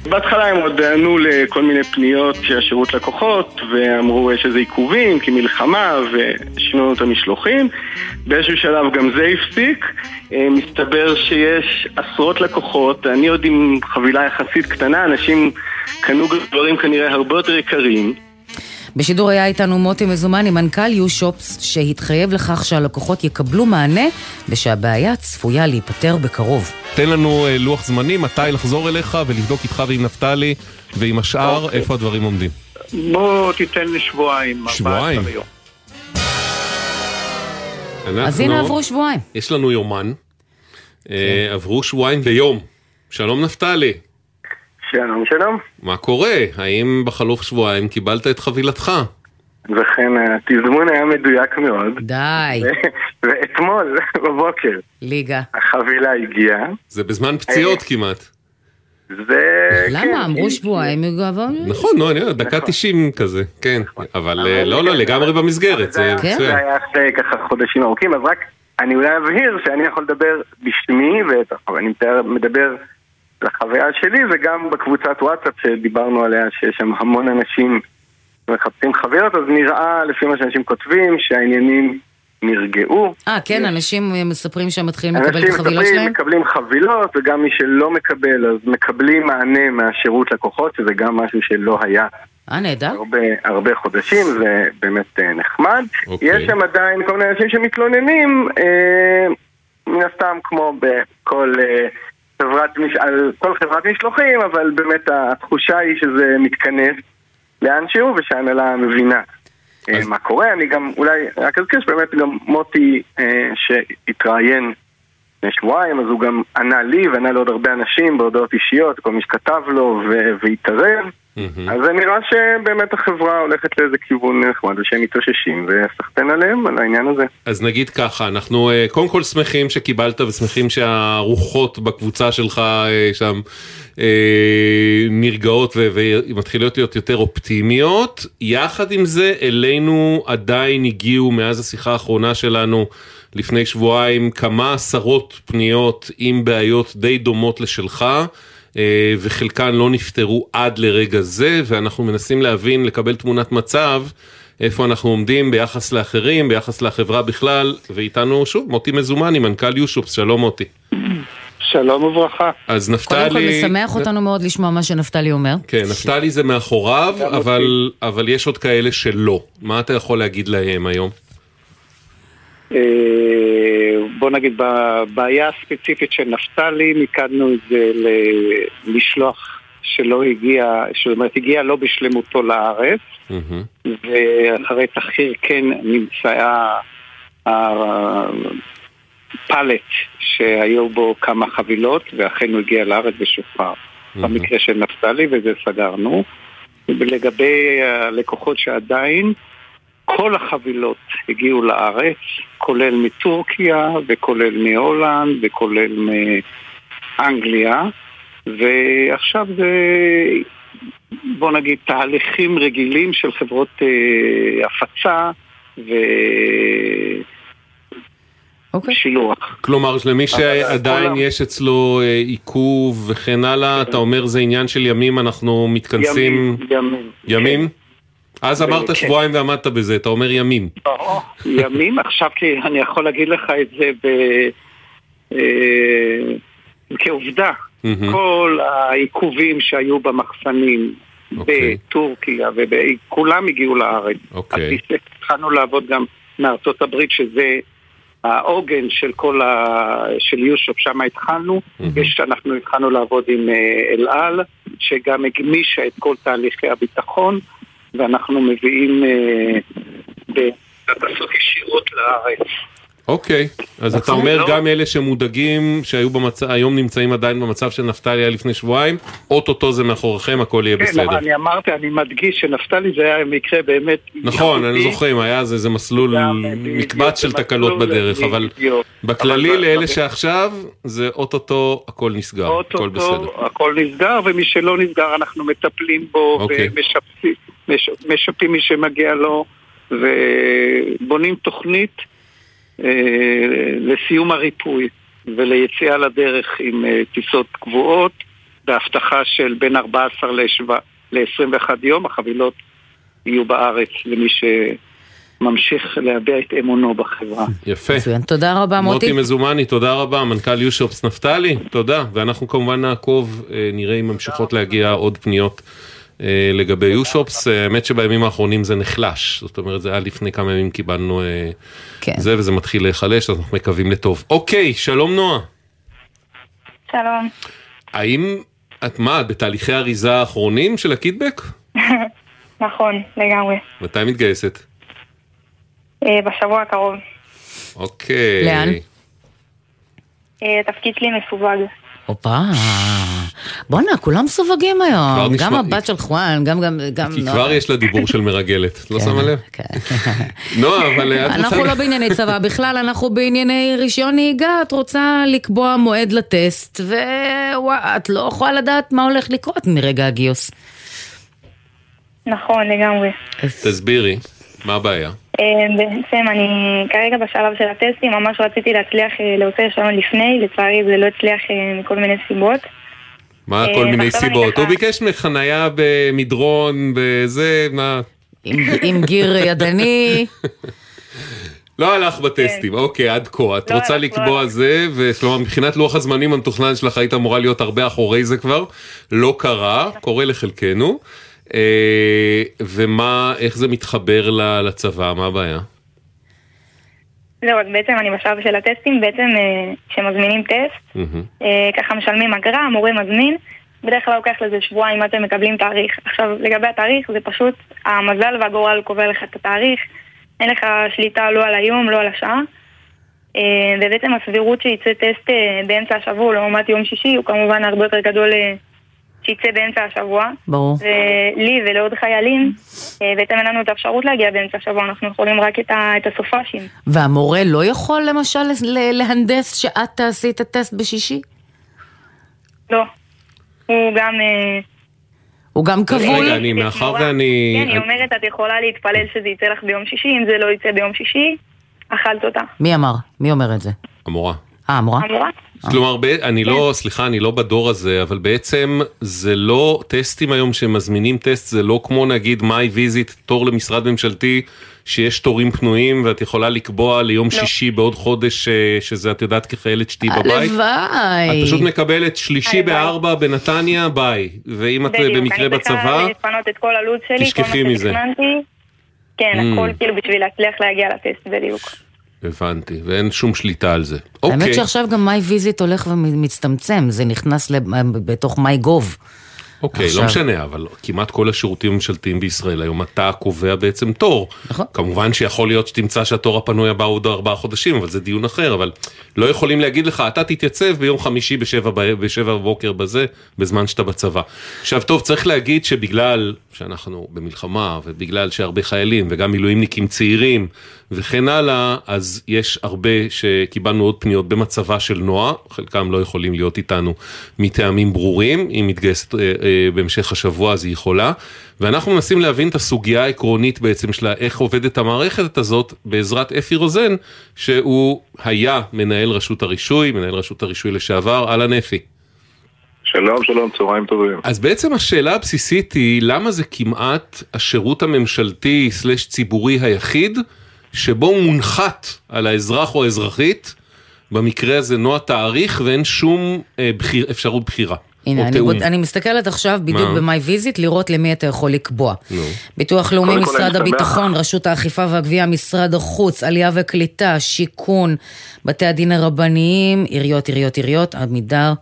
בהתחלה הם עוד ענו לכל מיני פניות של השירות לקוחות ואמרו יש איזה עיכובים כי מלחמה ושינו את המשלוחים באיזשהו שלב גם זה הפסיק אה, מסתבר שיש עשרות לקוחות, אני עוד עם חבילה יחסית קטנה, אנשים קנו דברים כנראה הרבה יותר יקרים בשידור היה איתנו מוטי מזומני, מנכ"ל U-Shops, שהתחייב לכך שהלקוחות יקבלו מענה ושהבעיה צפויה להיפתר בקרוב. תן לנו אה, לוח זמנים, מתי לחזור אליך ולבדוק איתך ועם נפתלי ועם השאר אוקיי. איפה הדברים עומדים. בוא תיתן לי שבועיים, שבועיים? 14 יום. אנחנו- אז הנה עברו שבועיים. יש לנו יומן, אה, עברו שבועיים ויום. שלום נפתלי. שלום שלום. מה קורה? האם בחלוף שבועיים קיבלת את חבילתך? וכן התזמון היה מדויק מאוד. די. ו- ואתמול בבוקר ליגה. החבילה הגיעה. זה בזמן פציעות כמעט. זה... למה? כן, אמרו שבועיים, יגעבור. נכון, נו, אני יודע, דקה 90 כזה, כן. אבל אה, לא, לא, לגמרי במסגרת, זה זה מצוין. זה היה אחרי ככה חודשים ארוכים, אז רק אני אולי אבהיר שאני יכול לדבר בשמי, ואני מדבר לחוויה שלי, וגם בקבוצת וואטסאפ שדיברנו עליה, שיש שם המון אנשים מחפשים חוויות, אז נראה, לפי מה שאנשים כותבים, שהעניינים נרגעו. אה, כן, אנשים מספרים שהם מתחילים לקבל את אנשים החבילות שלהם? מקבלים חבילות, וגם מי שלא מקבל, אז מקבלים מענה מהשירות לקוחות, שזה גם משהו שלא היה אה, נהדר. הרבה, הרבה חודשים, זה באמת אה, נחמד. אוקיי. יש שם עדיין כל מיני אנשים שמתלוננים, אה, מן הסתם כמו בכל אה, חברת, מש... על כל חברת משלוחים, אבל באמת התחושה היא שזה מתכנס לאנשהו ושההנהלה מבינה. אה, מה קורה, אני גם אולי רק אזכיר שבאמת גם מוטי אה, שהתראיין לפני שבועיים, אז הוא גם ענה לי וענה לעוד הרבה אנשים בהודעות אישיות, כל מי שכתב לו ו- והתערב. אז זה נראה שבאמת החברה הולכת לאיזה כיוון נחמד, ושהם מתאוששים, וסחטיין עליהם על העניין הזה. אז נגיד ככה, אנחנו אה, קודם כל שמחים שקיבלת ושמחים שהרוחות בקבוצה שלך אה, שם אה, נרגעות ומתחילות להיות יותר אופטימיות. יחד עם זה, אלינו עדיין הגיעו מאז השיחה האחרונה שלנו לפני שבועיים כמה עשרות פניות עם בעיות די דומות לשלך. אה, וחלקן לא נפתרו עד לרגע זה, ואנחנו מנסים להבין, לקבל תמונת מצב, איפה אנחנו עומדים ביחס לאחרים, ביחס לחברה בכלל, ואיתנו שוב מוטי מזומני, מנכ"ל יושופס, שלום מוטי. שלום וברכה. אז נפתלי... קודם כל משמח אותנו מאוד לשמוע מה שנפתלי אומר. כן, נפתלי זה מאחוריו, אבל, אבל יש עוד כאלה שלא. מה אתה יכול להגיד להם היום? אה, בוא נגיד, בבעיה הספציפית של נפתלי, מיקדנו את זה למשלוח שלא הגיע, זאת אומרת, הגיע לא בשלמותו לארץ, ואחרי תחקיר כן נמצאה הפלט שהיו בו כמה חבילות, ואכן הוא הגיע לארץ ושוחרר. במקרה של נפתלי, וזה סגרנו. ולגבי הלקוחות שעדיין, כל החבילות הגיעו לארץ, כולל מטורקיה וכולל מהולנד וכולל מאנגליה, ועכשיו זה, בוא נגיד, תהליכים רגילים של חברות אה, הפצה ו... אוקיי. שילוח. כלומר, למי שעדיין יש אצלו אה, עיכוב וכן הלאה, אתה אומר זה עניין של ימים, אנחנו מתכנסים... ימים, ימים. ימים? אז כן. אמרת שבועיים ועמדת בזה, אתה אומר ימים. ברור, ימים, עכשיו אני יכול להגיד לך את זה ב... אה, כעובדה. כל העיכובים שהיו במחסנים בטורקיה, וכולם הגיעו לארץ. אוקיי. התחלנו לעבוד גם מארצות הברית, שזה העוגן של כל ה... של יושופ, שם התחלנו. יש, אנחנו התחלנו לעבוד עם אה, אל על, שגם הגמישה את כל תהליכי הביטחון, ואנחנו מביאים אה, בטסות ישירות לארץ. אוקיי, אז אתה אומר גם אלה שמודאגים, שהיו במצב, היום נמצאים עדיין במצב של נפתלי היה לפני שבועיים, אוטוטו זה מאחוריכם, הכל יהיה כן, בסדר. אבל אני אמרתי, אני מדגיש שנפתלי זה היה מקרה באמת... נכון, אני ייחודי. זוכרים, היה איזה מסלול, מקבץ של תקלות בדרך, אבל. בכללי לאלה שעכשיו, זה אוטוטו הכל נסגר, הכל בסדר. אוטוטו הכל נסגר, ומי שלא נסגר אנחנו מטפלים בו, אוקיי. מש- משפים מי שמגיע לו, ובונים תוכנית אה, לסיום הריפוי וליציאה לדרך עם אה, טיסות קבועות, בהבטחה של בין 14 ל-21 יום, החבילות יהיו בארץ למי שממשיך להביע את אמונו בחברה. יפה. מצוין, תודה רבה מוטי. מוטי מזומני, תודה רבה, מנכ"ל יושופס נפתלי, תודה, ואנחנו כמובן נעקוב, אה, נראה אם ממשיכות להגיע עוד פניות לגבי יושופס, אה, האמת שבימים האחרונים זה נחלש, זאת אומרת זה היה לפני כמה ימים קיבלנו אה, כן. זה וזה מתחיל להיחלש, אז אנחנו מקווים לטוב. אוקיי, שלום נועה, שלום. האם את מה, את בתהליכי האריזה האחרונים של הקיטבק? נכון, לגמרי. מתי מתגייסת? אה, בשבוע הקרוב. אוקיי. לאן? אה, התפקיד שלי מסווג. הופה, בואנה, כולם מסווגים היום, גם הבת של חואן, גם גם... גם כי נועה. כבר יש לה דיבור של מרגלת, את לא כן, שמה לב? נועה, אבל את אנחנו רוצה... לא בענייני צבא, בכלל אנחנו בענייני רישיון נהיגה, את רוצה לקבוע מועד לטסט, ואת לא יכולה לדעת מה הולך לקרות מרגע הגיוס. נכון, לגמרי. תסבירי, מה הבעיה? אה, בעצם אני כרגע בשלב של הטסטים, ממש רציתי להצליח אה, להוציא רישיון לפני, לצערי זה לא הצליח אה, מכל מיני סיבות. מה כל מיני סיבות? הוא ביקש ממך חנייה במדרון, בזה, מה? עם גיר ידני. לא הלך בטסטים, אוקיי, עד כה. את לא רוצה לא לקבוע. זה, וכלומר מבחינת לוח הזמנים המתוכנן שלך היית אמורה להיות הרבה אחורי זה כבר, לא קרה, קורה לחלקנו. אה, ומה, איך זה מתחבר לצבא, מה הבעיה? זהו, אז בעצם אני בשלב של הטסטים, בעצם אה, כשמזמינים טסט. אה, ככה משלמים אגרה, המורה מזמין, בדרך כלל לוקח לזה שבועיים עד שהם מקבלים תאריך. עכשיו, לגבי התאריך, זה פשוט המזל והגורל קובע לך את התאריך, אין לך שליטה לא על היום, לא על השעה. ובעצם הסבירות שיצא טסט באמצע השבוע לעומת יום שישי הוא כמובן הרבה יותר גדול שיצא באמצע השבוע. ברור. ולי ולעוד חיילים, אה, בעצם אין לנו את האפשרות להגיע באמצע השבוע, אנחנו יכולים רק את, ה, את הסופאשים. והמורה לא יכול למשל להנדס שאת תעשי את הטסט בשישי? לא. הוא גם... אה, הוא גם כבול? רגע, אני, מאחר ואני... כן, היא אומרת, את יכולה להתפלל שזה יצא לך ביום שישי, אם זה לא יצא ביום שישי, אכלת אותה. מי אמר? מי אומר את זה? המורה. אה, המורה? המורה? כלומר, ב- אני לא, סליחה, אני לא בדור הזה, אבל בעצם זה לא טסטים היום שמזמינים טסט, זה לא כמו נגיד MyVisit, תור למשרד ממשלתי, שיש תורים פנויים ואת יכולה לקבוע ליום שישי בעוד חודש, אה, שזה את יודעת כחיילת שתהיי בבית. הלוואי. את פשוט מקבלת שלישי בארבע בנתניה, ביי. ואם את במקרה בצבא, צריכה לפנות את כל הלו"ז שלי, תשכחי מזה. כן, Mm. הכל כאילו בשביל להצליח להגיע לטסט, בדיוק. הבנתי, ואין שום שליטה על זה. אוקיי. האמת שעכשיו גם MyVisit הולך ומצטמצם, זה נכנס בתוך MyGov. אוקיי, עכשיו- לא משנה, אבל כמעט כל השירותים הממשלתיים בישראל היום אתה קובע בעצם תור. נכון. כמובן שיכול להיות שתמצא שהתור הפנוי הבא הוא עוד ארבעה חודשים, אבל זה דיון אחר, אבל לא יכולים להגיד לך, אתה תתייצב ביום חמישי בשבע, בשבע בבוקר בזה, בזמן שאתה בצבא. עכשיו טוב, צריך להגיד שבגלל שאנחנו במלחמה, ובגלל שהרבה חיילים, וגם מילואימניקים צעירים, וכן הלאה, אז יש הרבה שקיבלנו עוד פניות במצבה של נועה, חלקם לא יכולים להיות איתנו מטעמים ברורים, היא מתגייסת אה, אה, בהמשך השבוע אז היא יכולה, ואנחנו מנסים להבין את הסוגיה העקרונית בעצם שלה, איך עובדת המערכת הזאת בעזרת אפי רוזן, שהוא היה מנהל רשות הרישוי, מנהל רשות הרישוי לשעבר, אהלן אפי. שלום, שלום, צהריים טובים. אז בעצם השאלה הבסיסית היא, למה זה כמעט השירות הממשלתי סלש ציבורי היחיד, שבו מונחת על האזרח או האזרחית, במקרה הזה נועה תאריך ואין שום אה, בחיר, אפשרות בחירה. הנה, אני. בוד- אני מסתכלת עכשיו בדיוק? במאי ויזיט, לראות למי אתה יכול לקבוע. נו. ביטוח לאומי, משרד אני שמח. הביטחון, רשות האכיפה והגבייה, משרד החוץ, עלייה וקליטה, שיכון, בתי הדין הרבניים, עיריות, עיריות, עיריות, עמידר.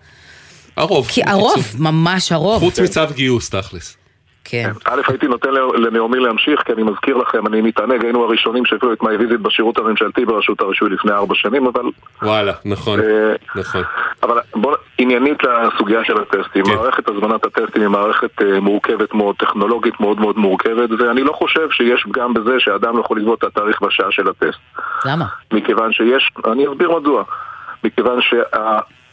הרוב. כי הרוב, ממש הרוב. חוץ מצו גיוס, תכלס. כן. א', הייתי נותן לנעמי להמשיך, כי אני מזכיר לכם, אני מתענג, היינו הראשונים שהביאו את MyVisit בשירות הממשלתי ברשות הרישוי לפני ארבע שנים, אבל... וואלה, נכון, אה, נכון. אבל בוא, עניינית לסוגיה של הטסטים, כן. מערכת הזמנת הטסטים היא מערכת אה, מורכבת מאוד, טכנולוגית מאוד מאוד מורכבת, ואני לא חושב שיש פגם בזה שאדם לא יכול לקבוע את התאריך והשעה של הטסט. למה? מכיוון שיש, אני אסביר מדוע. מכיוון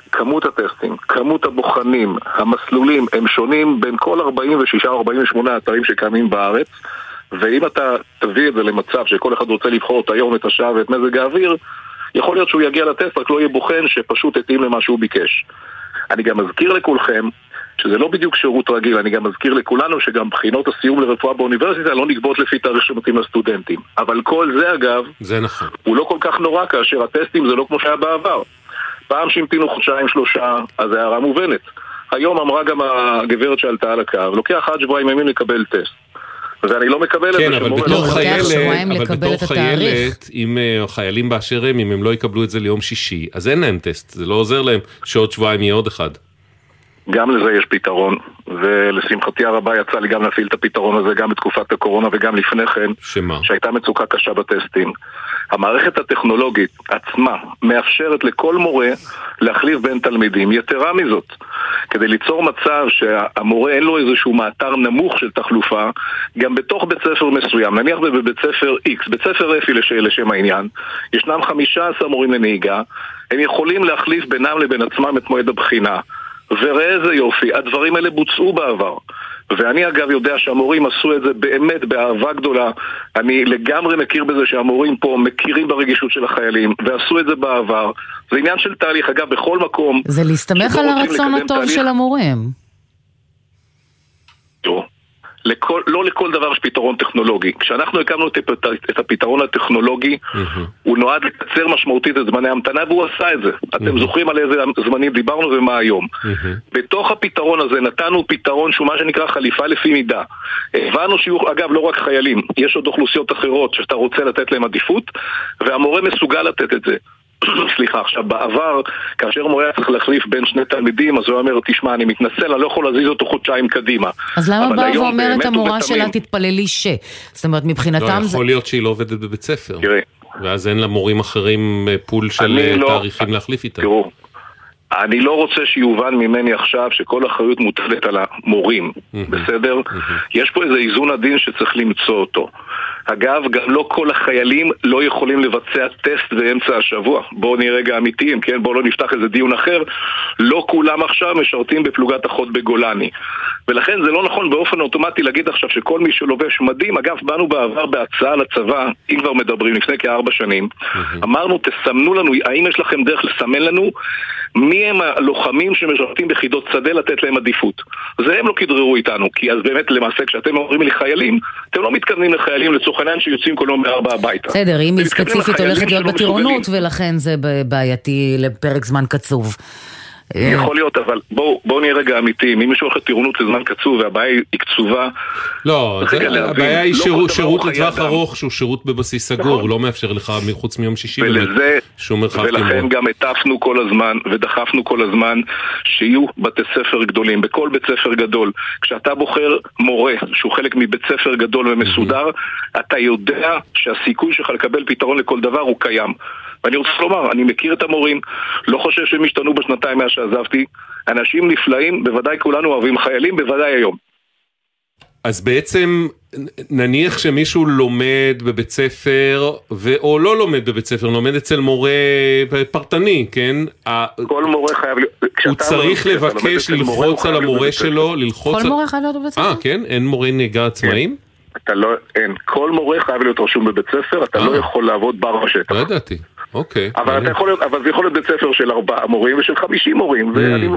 שכמות הטסטים, כמות הבוחנים, המסלולים, הם שונים בין כל 46 או 48 אתרים שקיימים בארץ, ואם אתה תביא את זה למצב שכל אחד רוצה לבחור את היום, את השעה ואת מזג האוויר, יכול להיות שהוא יגיע לטסט, רק לא יהיה בוחן שפשוט התאים למה שהוא ביקש. אני גם מזכיר לכולכם שזה לא בדיוק שירות רגיל, אני גם מזכיר לכולנו שגם בחינות הסיום לרפואה באוניברסיטה לא נגבות לפי תאריך שמתאים לסטודנטים. אבל כל זה אגב, זה נכון. הוא לא כל כך נורא כאשר הטסטים זה לא כמו שהיה בעבר. פעם שהמתינו חודשיים שלושה, אז ההערה מובנת. היום אמרה גם הגברת שעלתה על הקו, לוקח עד שבועיים ימים לקבל טסט. ואני לא מקבל את זה כן, אבל בתור לא- חיילת, אבל בתור. חיילת, אם אה, חיילים באשר הם, אם הם לא יקבלו את זה ליום שישי, אז אין להם טסט, זה לא עוזר להם שעוד שבועיים יהיה עוד אחד. גם לזה יש פתרון, ולשמחתי הרבה יצא לי גם להפעיל את הפתרון הזה גם בתקופת הקורונה וגם לפני כן, שמה? שהייתה מצוקה קשה בטסטים. המערכת הטכנולוגית עצמה מאפשרת לכל מורה להחליף בין תלמידים. יתרה מזאת, כדי ליצור מצב שהמורה אין לו איזשהו מאתר נמוך של תחלופה, גם בתוך בית ספר מסוים, נניח בבית ספר X, בית ספר אפי לש... לשם העניין, ישנם 15 מורים לנהיגה, הם יכולים להחליף בינם לבין עצמם את מועד הבחינה. וראה איזה יופי, הדברים האלה בוצעו בעבר. ואני אגב יודע שהמורים עשו את זה באמת באהבה גדולה. אני לגמרי מכיר בזה שהמורים פה מכירים ברגישות של החיילים, ועשו את זה בעבר. זה עניין של תהליך. אגב, בכל מקום... זה להסתמך על הרצון הטוב תהליך- של המורים. תראו, לכל, לא לכל דבר יש פתרון טכנולוגי. כשאנחנו הקמנו את, את הפתרון הטכנולוגי, הוא נועד לקצר משמעותית את זמני ההמתנה והוא עשה את זה. אתם זוכרים על איזה זמנים דיברנו ומה היום. בתוך הפתרון הזה נתנו פתרון שהוא מה שנקרא חליפה לפי מידה. הבנו שיהיו, אגב, לא רק חיילים, יש עוד אוכלוסיות אחרות שאתה רוצה לתת להם עדיפות, והמורה מסוגל לתת את זה. סליחה, עכשיו בעבר, כאשר מורה היה צריך להחליף בין שני תלמידים, אז הוא היה אומר, תשמע, אני מתנצל, אני לא יכול להזיז אותו חודשיים קדימה. אז למה באה ואומרת המורה ובתמים- שלה תתפללי ש? זאת אומרת, לא, מבחינתם זה... יכול להיות שהיא לא עובדת בבית ספר. תראה, ואז אין למורים אחרים אה, פול של אה, לא- תאריכים להחליף איתם. תראו, אני לא רוצה שיובן ממני עכשיו שכל אחריות מוטלת על המורים, בסדר? יש פה איזה איזון עדין שצריך למצוא אותו. אגב, גם לא כל החיילים לא יכולים לבצע טסט באמצע השבוע. בואו נהיה רגע אמיתיים, כן? בואו לא נפתח איזה דיון אחר. לא כולם עכשיו משרתים בפלוגת החוד בגולני. ולכן זה לא נכון באופן אוטומטי להגיד עכשיו שכל מי שלובש מדים, אגב, באנו בעבר בהצעה לצבא, אם כבר מדברים, לפני כארבע שנים, אמרנו, תסמנו לנו, האם יש לכם דרך לסמן לנו מי הם הלוחמים שמשרתים ביחידות שדה לתת להם עדיפות. זה הם לא כדררו איתנו, כי אז באמת למעשה כשאתם אומרים לי חיילים, אתם לא מתכוונים לחיילים לצורך העניין שיוצאים כל יום בארבע הביתה. בסדר, אם היא ספציפית הולכת להיות בטירונות. ולכן זה בעייתי לפרק זמן קצוב. אה, יכול להיות, אבל בואו בואו נהיה רגע אמיתיים, אם מישהו הולך לטירונות לזמן קצוב והבעיה היא קצובה, לא, הבעיה היא לא שירות- שירות לטווח. ארוך שהוא שירות בבסיס סגור, הוא לא מאפשר לך חוץ מיום שישי באמת שום מרחב ולכן תמרון. גם הטפנו כל הזמן ודחפנו כל הזמן שיהיו בתי ספר גדולים, בכל בית ספר גדול. כשאתה בוחר מורה שהוא חלק מבית ספר גדול ומסודר, אתה יודע שהסיכוי שלך לקבל פתרון לכל דבר הוא קיים. ואני רוצה לומר, אני מכיר את המורים, לא חושב שהם השתנו בשנתיים מאז שעזבתי. אנשים נפלאים, בוודאי כולנו אוהבים חיילים, בוודאי היום. אז בעצם נניח שמישהו לומד בבית ספר, ו... או לא לומד בבית ספר, לומד אצל מורה פרטני, כן? כל מורה חייב להיות... הוא צריך לומד לבקש מורה, ללחוץ על המורה. שלו, ללחוץ... כל מורה חייב להיות בבית ספר? אה, כן? אין מורי נהיגה עצמאים? אתה לא, אין. כל מורה חייב להיות רשום בבית ספר, אתה לא יכול לעבוד בר בשטח. לא ידעתי. אוקיי. אבל אתה יכול להיות, אבל זה יכול להיות בית ספר של ארבעה מורים ושל חמישים מורים, ואני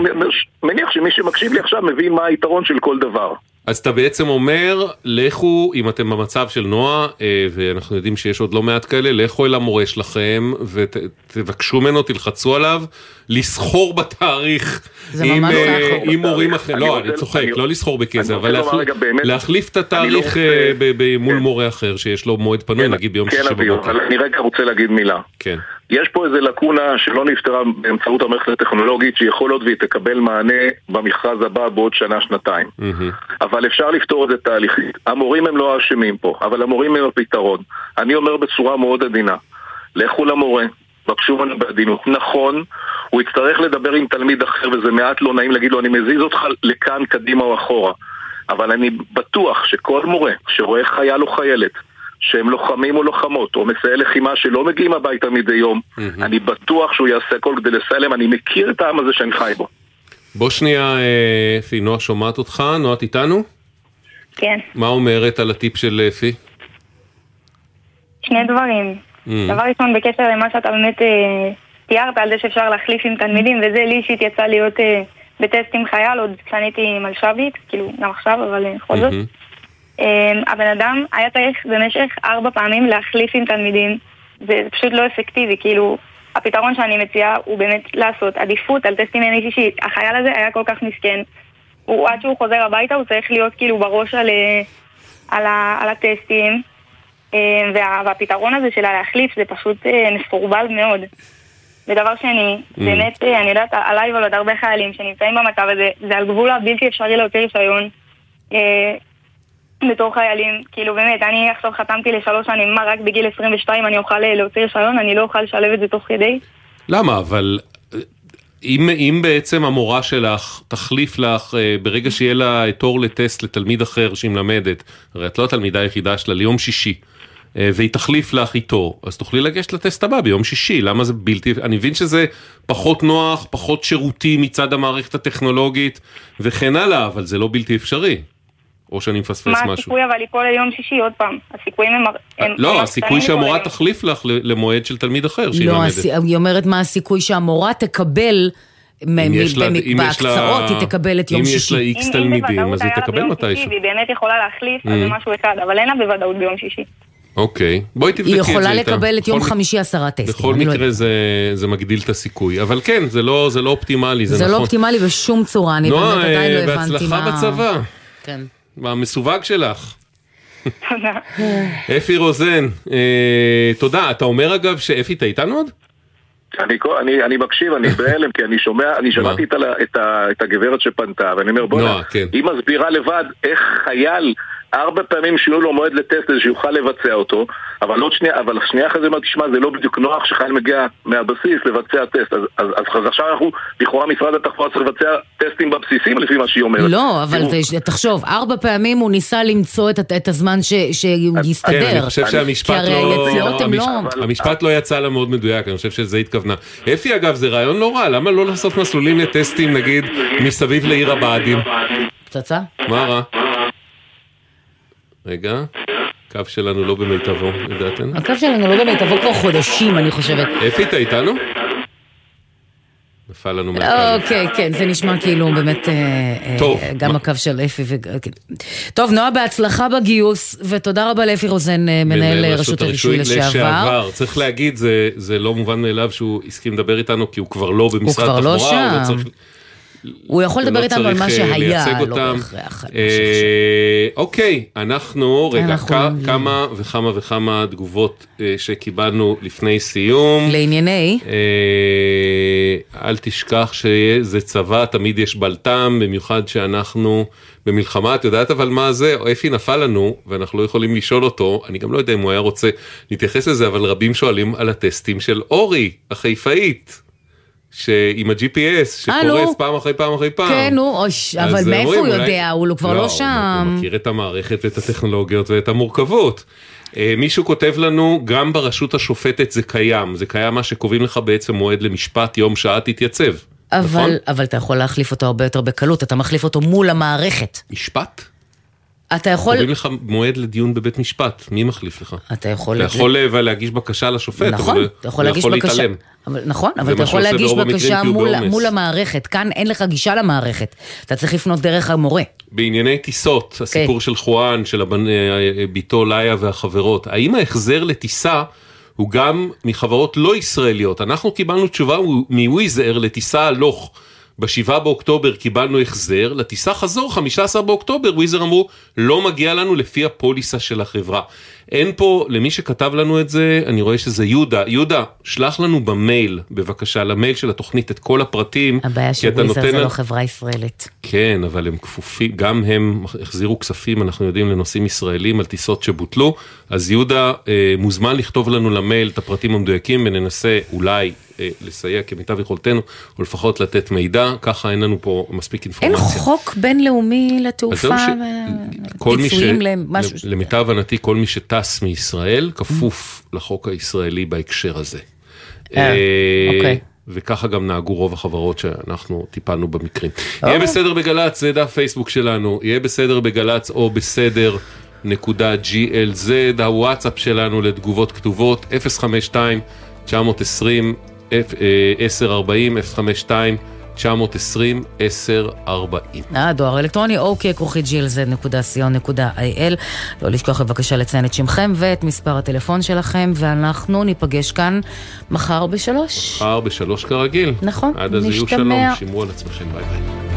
מניח שמי שמקשיב לי עכשיו מבין מה היתרון של כל דבר. אז אתה בעצם אומר, לכו, אם אתם במצב של נועה, אה, ואנחנו יודעים שיש עוד לא מעט כאלה, לכו אל המורה שלכם ותבקשו ממנו, תלחצו עליו, לסחור בתאריך זה עם, ממש אה, סחור עם מורים. אחרים. לא, אני צוחק, אני- לא לסחור בכסף, אני אבל רוצה לומר להחל- רגע, באמת, להחליף את לא התאריך רוצה- אה, מול מורה אחר שיש לו מועד פנוי, נגיד ביום כן, שישי בבוקר. אני רגע רוצה להגיד מילה. כן. יש פה איזה לקונה שלא נפתרה באמצעות המערכת הטכנולוגית, שיכול להיות והיא תקבל מענה במכרז הבא בעוד שנה-שנתיים. אבל אפשר לפתור את זה תהליכית. המורים הם לא האשמים פה, אבל המורים הם הפתרון. אני אומר בצורה מאוד עדינה, לכו למורה, בקשו ממנו בעדינות. נכון, הוא יצטרך לדבר עם תלמיד אחר וזה מעט לא נעים להגיד לו אני מזיז אותך לכאן, קדימה או אחורה. אבל אני בטוח שכל מורה שרואה חייל או חיילת שהם לוחמים או לוחמות, או מסייעי לחימה שלא מגיעים הביתה מדי יום, אני בטוח שהוא יעשה הכל כדי לסייע להם, אני מכיר את העם הזה שאני חי בו. בוא שנייה, אה, אפי, נועה שומעת אותך, נועה את איתנו? כן, מה אומרת על הטיפ של אפי? שני דברים. Mm. דבר ראשון, בקשר למה שאתה באמת אה, תיארת על זה שאפשר להחליף עם תלמידים, וזה לי אישית יצא להיות אה, בטסט עם חייל עוד כשאני הייתי מלש"בית, כאילו גם עכשיו, אבל אה, בכל זאת. אה, הבן אדם היה צריך במשך ארבע פעמים להחליף עם תלמידים, זה פשוט לא אפקטיבי, כאילו, הפתרון שאני מציעה הוא באמת לעשות עדיפות על טסטים ימי שישי. החייל הזה היה כל כך מסכן, הוא, עד שהוא חוזר הביתה הוא צריך להיות כאילו בראש על, אה, על, ה, על הטסטים, אה, וה, והפתרון הזה של הלהחליף זה פשוט אה, מסורבל מאוד. ודבר שני, Mm. באמת, אה, אני יודעת עליי ועל עוד הרבה חיילים שנמצאים במצב הזה, זה על גבול הבלתי אפשרי להוציא רישיון בתור חיילים. כאילו באמת, אני עכשיו חתמתי לשלוש שנים, מה, רק בגיל 22 אני אוכל אה, להוציא רישיון? אני לא אוכל לשלב את זה תוך כדי? למה? אבל אה, אם, אם בעצם המורה שלך תחליף לך אה, ברגע שיהיה לה תור לטסט לתלמיד אחר שהיא מלמדת, הרי את לא התלמידה היחידה שלה ליום שישי, אה, והיא תחליף לך איתו, אז תוכלי לגשת לטסט הבא ביום שישי, למה זה בלתי... אני מבין שזה פחות נוח, פחות שירותי מצד המערכת הטכנולוגית וכן הלאה, אבל זה לא בלתי אפשרי. או שאני מפספס מה משהו. הסיכוי אבל ליפול ליום שישי עוד פעם? הסיכויים הם... הם לא, הסיכוי שהמורה תחליף לך ל- למועד של תלמיד אחר שהיא לא. הס- היא אומרת מה הסיכוי שהמורה תקבל, מ- אם מ- יש לה- אם יש לה- בהקצרות היא תקבל את יום אם שישי. יש לה איקס אם- אם תלמידים, אז היא תקבל ביום מתישהו. שישי והיא באמת יכולה להחליף, אז Mm. זה משהו אחד, אבל אין לה בוודאות ביום שישי. אוקיי, בואי תבדקי היא את זה יכולה איתה. לקבל את יום בכל חמישי עשרה טסטים. בכל לא מקרה יודעת. זה, זה מגדיל את הסיכוי, אבל כן, זה לא, זה לא אופטימלי, זה, זה נכון. לא אופטימלי בשום צורה, אני נועה, באמת עדיין לא אה, הבנתי מה... בהצלחה בצבא, כן. המסווג שלך. תודה. אפי רוזן, אה, תודה. אתה אומר אגב שאפי, אתה איתנו עוד? אני, אני, אני מקשיב, אני בהלם, כי אני שומע, אני שמעתי את, ה- את, ה- את הגברת שפנתה, ואני אומר, בוא'נה, כן. היא מסבירה לבד איך חייל ארבע פעמים שינו לו מועד לטסט כדי שיוכל לבצע אותו, אבל עוד שנייה, אבל שנייה אחרי זה אמרתי, תשמע, זה לא בדיוק נוח שחייל מגיע מהבסיס לבצע טסט. אז, אז, אז, אז עכשיו אנחנו, לכאורה משרד התחבורה צריך לבצע טסטים בבסיסים לפי מה שהיא אומרת. לא, אבל תראו, תחשוב, ארבע פעמים הוא ניסה למצוא את, את הזמן ש, שיסתדר. כן, אני חושב שהמשפט כי הרי לא... היציאות הם לא... המש- המשפט לא יצא לה מאוד מדויק, אני חושב שזה התכוונה. אפי אגב, זה רעיון לא רע, למה לא לעשות מסלולים לטסטים נגיד מסביב לעיר הבה"דים? פצצה? מה רע? רגע, קו שלנו לא במיטבו, לדעתנו. הקו שלנו לא במיטבו כבר חודשים, אני חושבת. אפי, אתה איתנו? נפל לנו מהקו. אוקיי, כן, זה נשמע כאילו באמת, אה, אה, טוב, גם הקו של אפי ו... כן. טוב, נועה, בהצלחה בגיוס, ותודה רבה לאפי רוזן, אה, מנהל רשות הרישוי לשעבר. צריך להגיד, זה, זה לא מובן מאליו שהוא הסכים לדבר איתנו, כי הוא כבר לא במשרד כבר התחבורה, הוא לא שם. הוא יכול לדבר איתנו על מה אה, שהיה, לא. בהכרח. אה, אוקיי, אנחנו, רגע, כמה וכמה וכמה תגובות אה, שקיבלנו לפני סיום. לענייני? אל תשכח שזה צבא, תמיד יש בלטם, במיוחד שאנחנו במלחמה, את יודעת אבל מה זה? אפי נפל לנו, ואנחנו לא יכולים לשאול אותו, אני גם לא יודע אם הוא היה רוצה להתייחס לזה, אבל רבים שואלים על הטסטים של אורי, החיפאית. שעם ה-GPS, אה, שקורס נו. פעם אחרי פעם אחרי פעם. כן, נו, אבל מאיפה הוא יודע? הוא כבר לא שם. הוא מכיר את המערכת ואת הטכנולוגיות ואת המורכבות. אה, מישהו כותב לנו, גם ברשות השופטת זה קיים, זה קיים מה שקובעים לך בעצם מועד למשפט, יום שעה תתייצב. נכון? אבל, אבל אתה יכול להחליף אותו הרבה יותר בקלות, אתה מחליף אותו מול המערכת. משפט? אתה יכול... קובעים לך מועד לדיון בבית משפט, מי מחליף לך? אתה יכול... אתה יכול אה, להגיש בקשה לשופט, נכון, אבל אתה יכול להגיש יכול בקשה, להתעלם. אבל, נכון, זה אבל אתה יכול להגיש בקשה מול. מול המערכת, כאן אין לך גישה למערכת, אתה צריך לפנות דרך המורה. בענייני טיסות, הסיפור של חואן, של הבנ- אה, ביתו ליה והחברות, האם ההחזר לטיסה הוא גם מחברות לא ישראליות? אנחנו קיבלנו תשובה מוויזר לטיסה הלוך. ב-7 באוקטובר קיבלנו החזר, לטיסה חזור 15 באוקטובר, וויזר אמרו, לא מגיע לנו לפי הפוליסה של החברה. אין פה, למי שכתב לנו את זה, אני רואה שזה יהודה. יהודה, שלח לנו במייל, בבקשה, למייל של התוכנית את כל הפרטים. הבעיה שוויזר זה לא חברה ישראלית. כן, אבל הם כפופים, גם הם החזירו כספים, אנחנו יודעים, לנוסעים ישראלים על טיסות שבוטלו. אז יהודה אה, מוזמן לכתוב לנו למייל את הפרטים המדויקים וננסה אולי לסייע כמיטב יכולתנו, או לפחות לתת מידע, ככה אין לנו פה מספיק אין אינפורמציה. חוק בינלאומי לתעופה, זהו ש- כל מי ש... פיצויים למשהו. למיטב הבנתי, כל מי שטס מישראל כפוף לחוק הישראלי בהקשר הזה. אה, אוקיי. וככה גם נהגו רוב החברות שאנחנו טיפלנו במקרים. יהיה בסדר בגל"צ, זה דף פייסבוק שלנו, יהיה בסדר בגל"צ או בסדר נקודה glz, הוואטסאפ שלנו לתגובות כתובות 052 920 1040 052 920 1040 אה, דואר אלקטרוני, אוקיי, כרוכית glz.co.il. לא לשכוח בבקשה לציין את שמכם ואת מספר הטלפון שלכם, ואנחנו ניפגש כאן מחר בשלוש. מחר בשלוש כרגיל. נכון, עד אז יהיו נשתמע. שלום, שמרו על עצמכם, ביי ביי.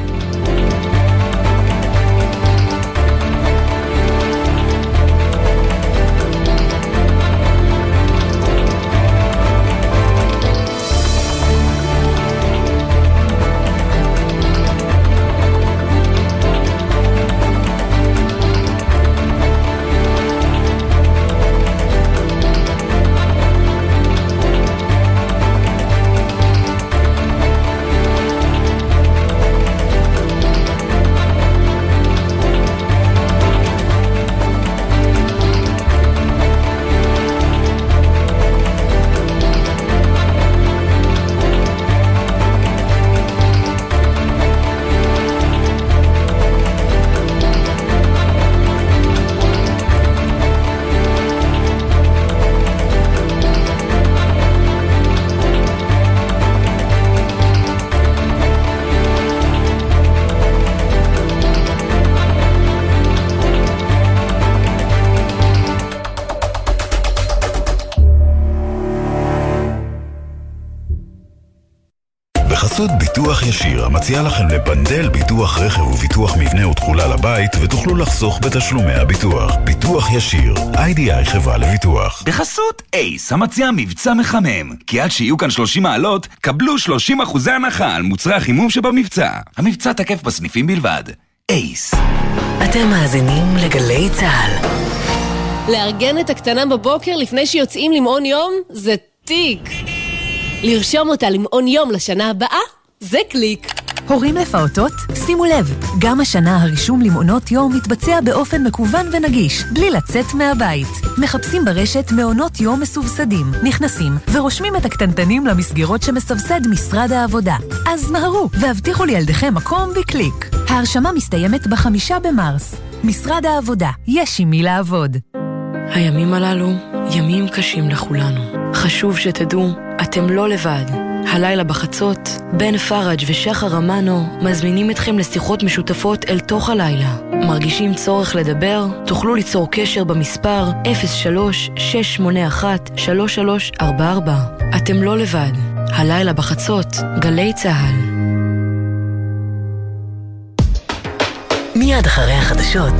ישיר, המציע לכם לפנדל ביטוח רכב וביטוח מבנה ותכולה לבית, ותוכלו לחסוך בתשלומי הביטוח. ביטוח ישיר, איי-די-איי חברה לביטוח. בחסות אייס, המציע מבצע מחמם. כי עד שיהיו כאן 30 מעלות, קבלו 30 אחוזי הנחה על מוצרי החימום שבמבצע. המבצע תקף בסניפים בלבד. אייס. אתה אתם מאזינים לגלי צה"ל. לארגן את הקטנה בבוקר לפני שיוצאים למעון יום זה תיק. לרשום אותה למעון יום לשנה הבאה זה קליק. הורים לפעוטות? שימו לב, גם השנה הרישום למעונות יום מתבצע באופן מקוון ונגיש, בלי לצאת מהבית. מחפשים ברשת מעונות יום מסובסדים, נכנסים ורושמים את הקטנטנים למסגרות שמסבסד משרד העבודה. אז מהרו והבטיחו לילדיכם מקום בקליק. ההרשמה מסתיימת בחמישה במרס. משרד העבודה, יש עם מי לעבוד. הימים הללו ימים קשים לכולנו. חשוב שתדעו, אתם לא לבד. הלילה בחצות, בן פראג' ושחר אמנו מזמינים אתכם לשיחות משותפות אל תוך הלילה. מרגישים צורך לדבר? תוכלו ליצור קשר במספר 03-681-3344. אתם לא לבד. הלילה בחצות, גלי צה"ל. מיד אחרי החדשות,